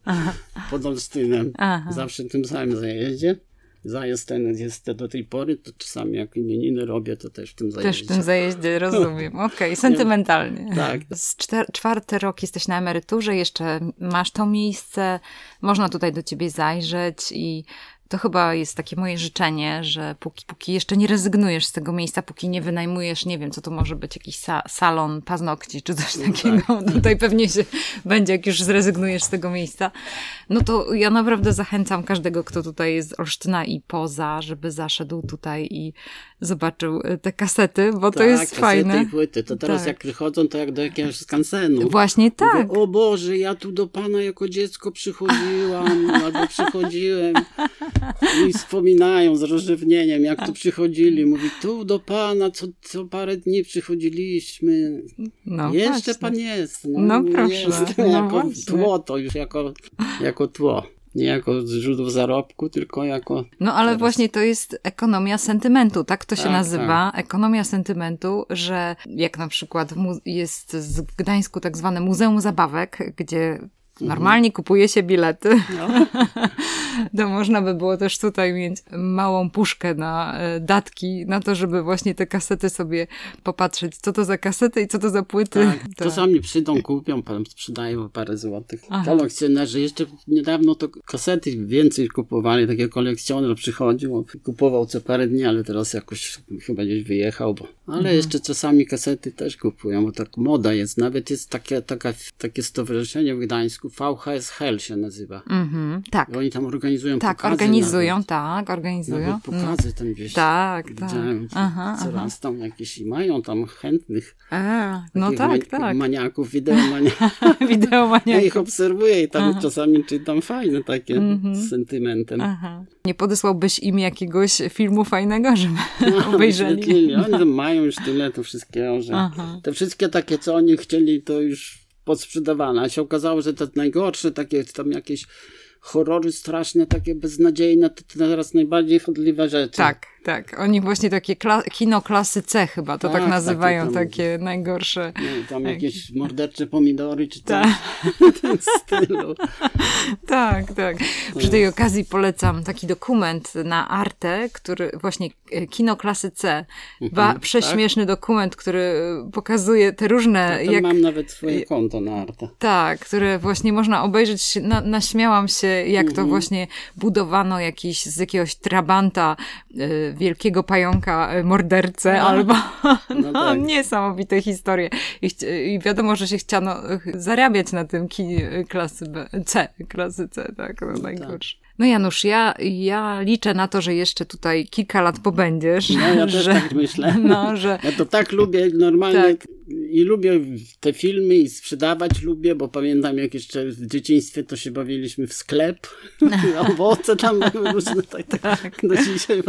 Speaker 2: pod Olsztynem. Zawsze tym samym zajeździe. Zajazd ten jest do tej pory, to czasami jak imieniny robię, to też w tym
Speaker 1: Też
Speaker 2: zajeździe.
Speaker 1: w tym zajeździe, rozumiem. Okej, sentymentalnie.
Speaker 2: Tak.
Speaker 1: Z czter- czwarty rok jesteś na emeryturze, jeszcze masz to miejsce, można tutaj do ciebie zajrzeć i to chyba jest takie moje życzenie, że póki, póki jeszcze nie rezygnujesz z tego miejsca, póki nie wynajmujesz, nie wiem, co to może być, jakiś sa- salon paznokci czy coś takiego, tutaj pewnie się będzie, jak już zrezygnujesz z tego miejsca, no to ja naprawdę zachęcam każdego, kto tutaj jest z Olsztyna i poza, żeby zaszedł tutaj i zobaczył y, te kasety, bo to
Speaker 2: tak,
Speaker 1: jest
Speaker 2: kasety
Speaker 1: fajne.
Speaker 2: i płyty. To teraz
Speaker 1: Tak.
Speaker 2: jak przychodzą, to jak do jakiegoś skansenu.
Speaker 1: Właśnie tak.
Speaker 2: Mówię, o Boże, ja tu do Pana jako dziecko przychodziłam, albo przychodziłem. I wspominają z rozrzewnieniem, jak tu przychodzili. Mówi, tu do Pana co, co parę dni przychodziliśmy.
Speaker 1: No
Speaker 2: Jeszcze
Speaker 1: właśnie.
Speaker 2: Pan jest.
Speaker 1: No proszę,
Speaker 2: Jest,
Speaker 1: no
Speaker 2: jako
Speaker 1: właśnie.
Speaker 2: tło to już, jako, jako tło. Nie jako źródło zarobku, tylko jako...
Speaker 1: No ale
Speaker 2: Teraz.
Speaker 1: właśnie to jest ekonomia sentymentu, tak to się
Speaker 2: Tak,
Speaker 1: nazywa. Ekonomia sentymentu, że jak na przykład jest z- w Gdańsku tak zwane Muzeum Zabawek, gdzie normalnie kupuje się bilety,
Speaker 2: No.
Speaker 1: to można by było też tutaj mieć małą puszkę na e, datki, na to, żeby właśnie te kasety sobie popatrzeć, co to za kasety i co to za płyty.
Speaker 2: Tak,
Speaker 1: To-
Speaker 2: czasami przyjdą, kupią, potem sprzedają parę złotych.
Speaker 1: Aha.
Speaker 2: Kolekcjonerzy, jeszcze niedawno to kasety więcej kupowali, takie kolekcjoner przychodził, kupował co parę dni, ale teraz jakoś chyba gdzieś wyjechał, bo... ale
Speaker 1: Mhm.
Speaker 2: jeszcze czasami kasety też kupują, bo tak moda jest. Nawet jest takie, taka, takie stowarzyszenie w Gdańsku, VHS Hell się nazywa.
Speaker 1: Mhm, tak,
Speaker 2: I oni tam organizują
Speaker 1: tak,
Speaker 2: pokazy
Speaker 1: organizują,
Speaker 2: Nawet.
Speaker 1: tak, organizują.
Speaker 2: Nawet pokazy tam gdzieś.
Speaker 1: Tak, tak.
Speaker 2: Widziałem,
Speaker 1: Aha, aha.
Speaker 2: coraz tam jakieś i mają tam chętnych.
Speaker 1: A, no tak, tak.
Speaker 2: Maniaków, wideomaniaków. Ja
Speaker 1: Wideomania.
Speaker 2: ich obserwuję i tam czasami czytam fajne takie
Speaker 1: Mhm.
Speaker 2: z sentymentem.
Speaker 1: Aha. Nie podesłałbyś im jakiegoś filmu fajnego, żeby
Speaker 2: No,
Speaker 1: obejrzeli?
Speaker 2: wyświetlili. Oni mają już tyle to wszystkiego, że
Speaker 1: Aha.
Speaker 2: te wszystkie takie, co oni chcieli, to już podsprzedawane. A się okazało, że te najgorsze, takie tam jakieś horrory straszne, takie beznadziejne, to teraz najbardziej chodliwe rzeczy.
Speaker 1: Tak, tak. Oni właśnie takie kla- kino klasy C chyba, to tak,
Speaker 2: Tak,
Speaker 1: nazywają,
Speaker 2: takie tam-
Speaker 1: takie najgorsze.
Speaker 2: No, tam jakieś mordercze pomidory, czy
Speaker 1: Tak.
Speaker 2: coś w tym stylu.
Speaker 1: Tak, tak. Przy tej okazji polecam taki dokument na Arte, który właśnie e, kino klasy C. Ba,
Speaker 2: Mhm,
Speaker 1: prześmieszny dokument, który pokazuje te różne,
Speaker 2: Tam
Speaker 1: jak,
Speaker 2: mam nawet swoje konto na Arte.
Speaker 1: Tak, które właśnie można obejrzeć. Na, naśmiałam się, jak
Speaker 2: Mhm.
Speaker 1: to właśnie budowano jakiś z jakiegoś trabanta y, wielkiego pająka y, mordercę, albo no,
Speaker 2: tak.
Speaker 1: niesamowite historie. I, I wiadomo, że się chciano y, zarabiać na tym ki y, klasy B, C, klasy C, tak, no najgorsze. No Janusz, ja, ja liczę na to, że jeszcze tutaj kilka lat pobędziesz.
Speaker 2: No ja też
Speaker 1: że,
Speaker 2: tak myślę.
Speaker 1: No, że
Speaker 2: Ja to tak lubię normalnie
Speaker 1: Tak.
Speaker 2: i lubię te filmy i sprzedawać lubię, bo pamiętam jak jeszcze w dzieciństwie to się bawiliśmy w sklep, owoce tam były różne tak, tak. do dzisiaj.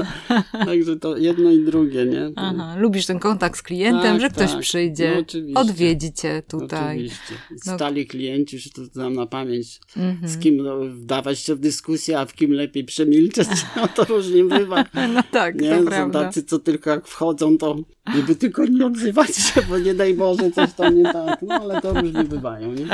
Speaker 2: Także to jedno i drugie, nie?
Speaker 1: Aha, lubisz ten kontakt z klientem,
Speaker 2: Tak,
Speaker 1: że ktoś
Speaker 2: tak.
Speaker 1: przyjdzie,
Speaker 2: No,
Speaker 1: odwiedzi cię tutaj.
Speaker 2: Oczywiście.
Speaker 1: No.
Speaker 2: Stali klienci, że to znam na pamięć,
Speaker 1: Mhm.
Speaker 2: z kim no, wdawać się w dyskusję, a w kim lepiej przemilczeć. No to różnie bywa.
Speaker 1: No tak,
Speaker 2: Nie,
Speaker 1: to
Speaker 2: są
Speaker 1: prawda.
Speaker 2: tacy, co tylko jak wchodzą, to żeby tylko nie odzywać się, bo nie daj Boże, coś tam nie tak. No ale to różnie bywają, nie?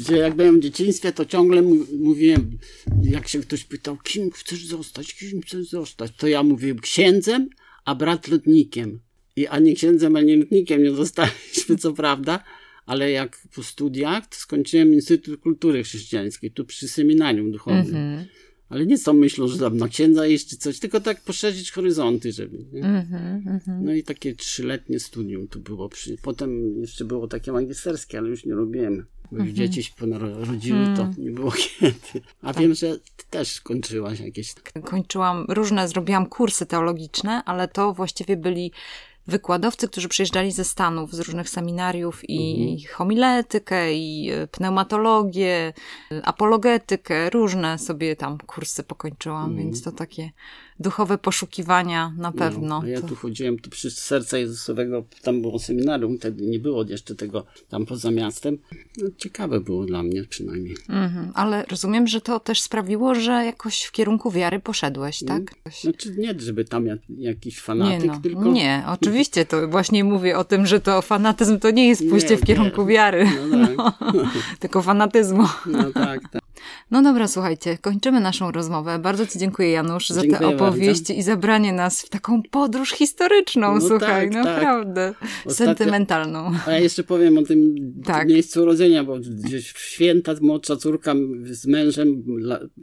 Speaker 2: Gdzie jak byłem w dzieciństwie, to ciągle mówiłem, jak się ktoś pytał, kim chcesz zostać, kim chcesz zostać, to ja mówiłem księdzem, a brat lotnikiem. I ani księdzem, ani lotnikiem nie zostaliśmy, co prawda, ale jak po studiach, to skończyłem Instytut Kultury Chrześcijańskiej, tu przy seminarium duchownym.
Speaker 1: Mhm.
Speaker 2: Ale nie z tą myślą, że tam na księdza iść czy coś, tylko tak poszerzyć horyzonty, żeby. Nie?
Speaker 1: Mhm, mhm.
Speaker 2: No i takie trzyletnie studium tu było. Przy... Potem jeszcze było takie magisterskie, ale już nie robiłem. Bo
Speaker 1: Mhm.
Speaker 2: już dzieci się ponarodziły, to nie było kiedy. A wiem, że ty też kończyłaś jakieś.
Speaker 1: Kończyłam różne, zrobiłam kursy teologiczne, ale to właściwie byli wykładowcy, którzy przyjeżdżali ze Stanów, z różnych seminariów i
Speaker 2: Mhm.
Speaker 1: homiletykę, i e, pneumatologię, e, apologetykę, różne sobie tam kursy pokończyłam,
Speaker 2: Mhm.
Speaker 1: więc to takie duchowe poszukiwania na pewno.
Speaker 2: No, ja tu chodziłem tu przy serca Jezusowego, tam było seminarium, wtedy nie było jeszcze tego tam poza miastem. No, ciekawe było dla mnie przynajmniej.
Speaker 1: Mhm. Ale rozumiem, że to też sprawiło, że jakoś w kierunku wiary poszedłeś, tak?
Speaker 2: Znaczy nie, żeby tam jak, jakiś
Speaker 1: Nie,
Speaker 2: fanatyk,
Speaker 1: no.
Speaker 2: tylko...
Speaker 1: nie, oczywiście, to właśnie mówię o tym, że to fanatyzm to nie jest pójście
Speaker 2: Nie,
Speaker 1: w kierunku
Speaker 2: nie.
Speaker 1: wiary,
Speaker 2: No tak,
Speaker 1: tylko fanatyzmu.
Speaker 2: no tak, tak.
Speaker 1: No dobra, słuchajcie, kończymy naszą rozmowę. Bardzo Ci dziękuję, Janusz, za te
Speaker 2: Dziękuję
Speaker 1: opowieści i zabranie nas w taką podróż historyczną,
Speaker 2: No
Speaker 1: słuchaj,
Speaker 2: tak, tak.
Speaker 1: naprawdę
Speaker 2: Ostatnio-
Speaker 1: sentymentalną.
Speaker 2: A ja jeszcze powiem o tym
Speaker 1: Tak.
Speaker 2: miejscu urodzenia, bo gdzieś w święta młodsza córka z mężem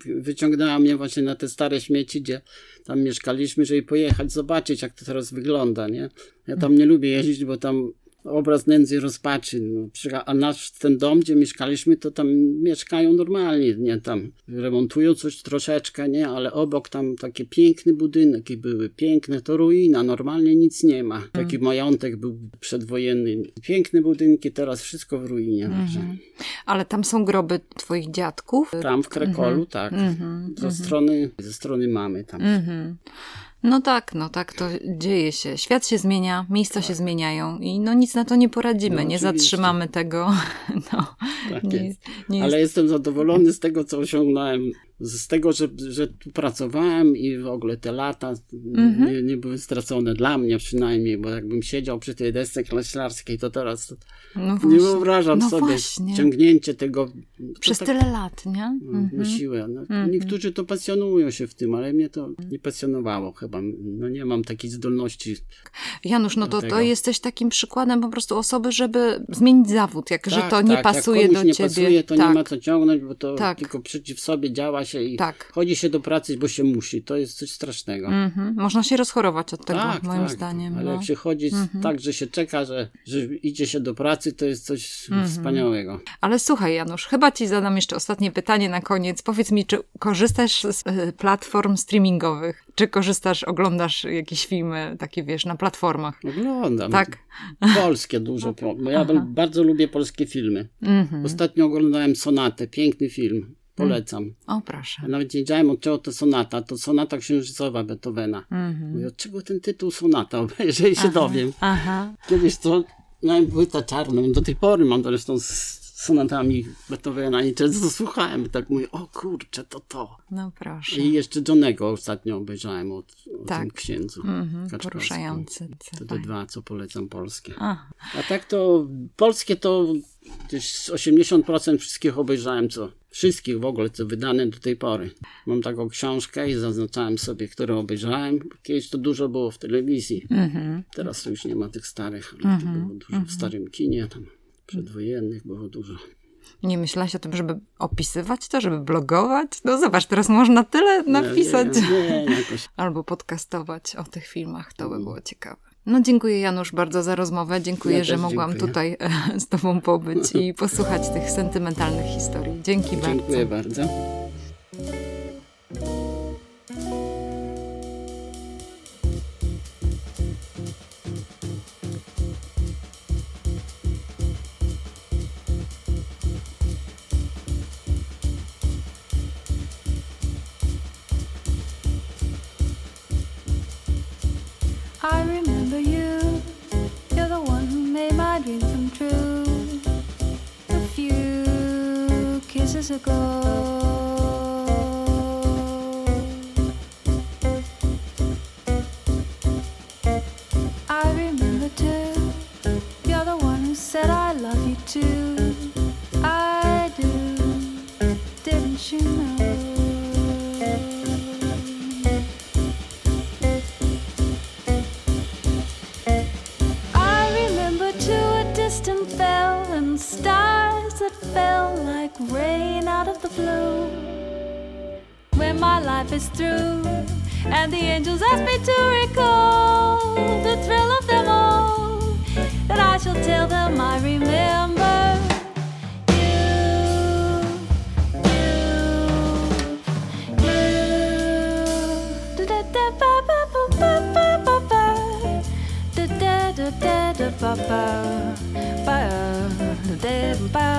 Speaker 2: wyciągnęła mnie właśnie na te stare śmieci, gdzie tam mieszkaliśmy, żeby pojechać, zobaczyć jak to teraz wygląda, nie? Ja tam nie lubię jeździć, bo tam obraz nędzy i rozpaczy. No, a nasz ten dom, gdzie mieszkaliśmy, to tam mieszkają normalnie, nie? Tam remontują coś troszeczkę, nie? Ale obok tam takie piękne budynki były, piękne, to ruina, normalnie nic nie ma. Taki majątek był przedwojenny. Piękne budynki, teraz wszystko w ruinie. Także.
Speaker 1: Ale tam są groby Twoich dziadków.
Speaker 2: Tam w Krekolu, tak. ze, strony, ze strony mamy tam.
Speaker 1: No tak, no tak, to dzieje się. Świat się zmienia, miejsca się zmieniają i no nic na to nie poradzimy,
Speaker 2: No,
Speaker 1: nie zatrzymamy tego. No,
Speaker 2: Tak
Speaker 1: nie,
Speaker 2: jest.
Speaker 1: nie
Speaker 2: Ale
Speaker 1: jest...
Speaker 2: jestem zadowolony z tego, co osiągnąłem. Z tego, że, że tu pracowałem i w ogóle te lata
Speaker 1: Mhm.
Speaker 2: nie, nie były stracone dla mnie przynajmniej, bo jakbym siedział przy tej desce klaślarskiej, to teraz to
Speaker 1: No
Speaker 2: nie wyobrażam
Speaker 1: no
Speaker 2: sobie
Speaker 1: właśnie.
Speaker 2: ciągnięcie tego to
Speaker 1: Przez
Speaker 2: tak,
Speaker 1: tyle lat, nie?
Speaker 2: no,
Speaker 1: Mhm.
Speaker 2: siłę. No, Niektórzy to pasjonują się w tym, ale mnie to nie pasjonowało chyba. No nie mam takiej zdolności.
Speaker 1: Janusz, no to, to jesteś takim przykładem po prostu osoby, żeby zmienić zawód, jak że
Speaker 2: Tak,
Speaker 1: to nie
Speaker 2: tak,
Speaker 1: pasuje
Speaker 2: jak
Speaker 1: do
Speaker 2: nie
Speaker 1: ciebie.
Speaker 2: pasuje, to
Speaker 1: tak.
Speaker 2: nie ma co ciągnąć, bo to
Speaker 1: Tak.
Speaker 2: tylko przeciw sobie działa się i
Speaker 1: Tak.
Speaker 2: chodzi się do pracy, bo się musi. To jest coś strasznego.
Speaker 1: Mhm. Można się rozchorować od tego,
Speaker 2: tak,
Speaker 1: moim
Speaker 2: tak.
Speaker 1: zdaniem.
Speaker 2: Ale
Speaker 1: no.
Speaker 2: jak się chodzi z- tak, że się czeka, że, że idzie się do pracy, to jest coś
Speaker 1: Mhm.
Speaker 2: wspaniałego.
Speaker 1: Ale słuchaj, Janusz, chyba ci zadam jeszcze ostatnie pytanie na koniec. Powiedz mi, czy korzystasz z e, platform streamingowych? Czy korzystasz, oglądasz jakieś filmy takie, wiesz, na platformach?
Speaker 2: Oglądam.
Speaker 1: Tak.
Speaker 2: Polskie dużo, bo ja bardzo lubię polskie filmy.
Speaker 1: Mhm.
Speaker 2: Ostatnio oglądałem Sonatę, piękny film. Polecam.
Speaker 1: O, proszę.
Speaker 2: Ja nawet nie wiedziałem od czego to sonata. To sonata księżycowa Beethovena.
Speaker 1: Mhm.
Speaker 2: Mówię, od czego ten tytuł sonata? Jeżeli się dowiem.
Speaker 1: Aha.
Speaker 2: Kiedyś to miałem płytę czarną. Do tej pory mam zresztą z sonatami Beethovena i często słuchałem. Tak mówię, o kurczę, to to.
Speaker 1: No proszę.
Speaker 2: I jeszcze Johnego ostatnio obejrzałem od, o
Speaker 1: Tak.
Speaker 2: tym księdzu.
Speaker 1: Mhm,
Speaker 2: Kaczkowskim.
Speaker 1: poruszający.
Speaker 2: To te
Speaker 1: Fajnie.
Speaker 2: dwa, co polecam polskie.
Speaker 1: A,
Speaker 2: A tak to polskie to gdzieś z 80% wszystkich obejrzałem, co wszystkich w ogóle, co wydane do tej pory. Mam taką książkę i zaznaczałem sobie, które obejrzałem. Kiedyś to dużo było w telewizji.
Speaker 1: mhm.
Speaker 2: Teraz to już nie ma tych starych, ale to było dużo w starym kinie, tam przedwojennych było dużo.
Speaker 1: Nie myślałaś o tym, żeby opisywać to, żeby blogować? No zobacz, teraz można tyle napisać.
Speaker 2: Nie, nie, nie, jakoś.
Speaker 1: Albo podcastować o tych filmach, to by było ciekawe. No dziękuję Janusz bardzo za rozmowę. Dziękuję,
Speaker 2: Ja
Speaker 1: że mogłam
Speaker 2: dziękuję.
Speaker 1: tutaj e, z tobą pobyć i posłuchać tych sentymentalnych historii. Dzięki bardzo.
Speaker 2: Dziękuję bardzo.
Speaker 1: 歌。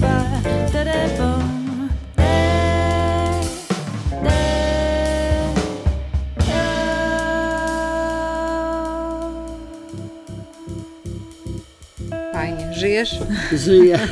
Speaker 1: papa, telefon. E,
Speaker 3: Fajnie, żyjesz?
Speaker 2: Żyję.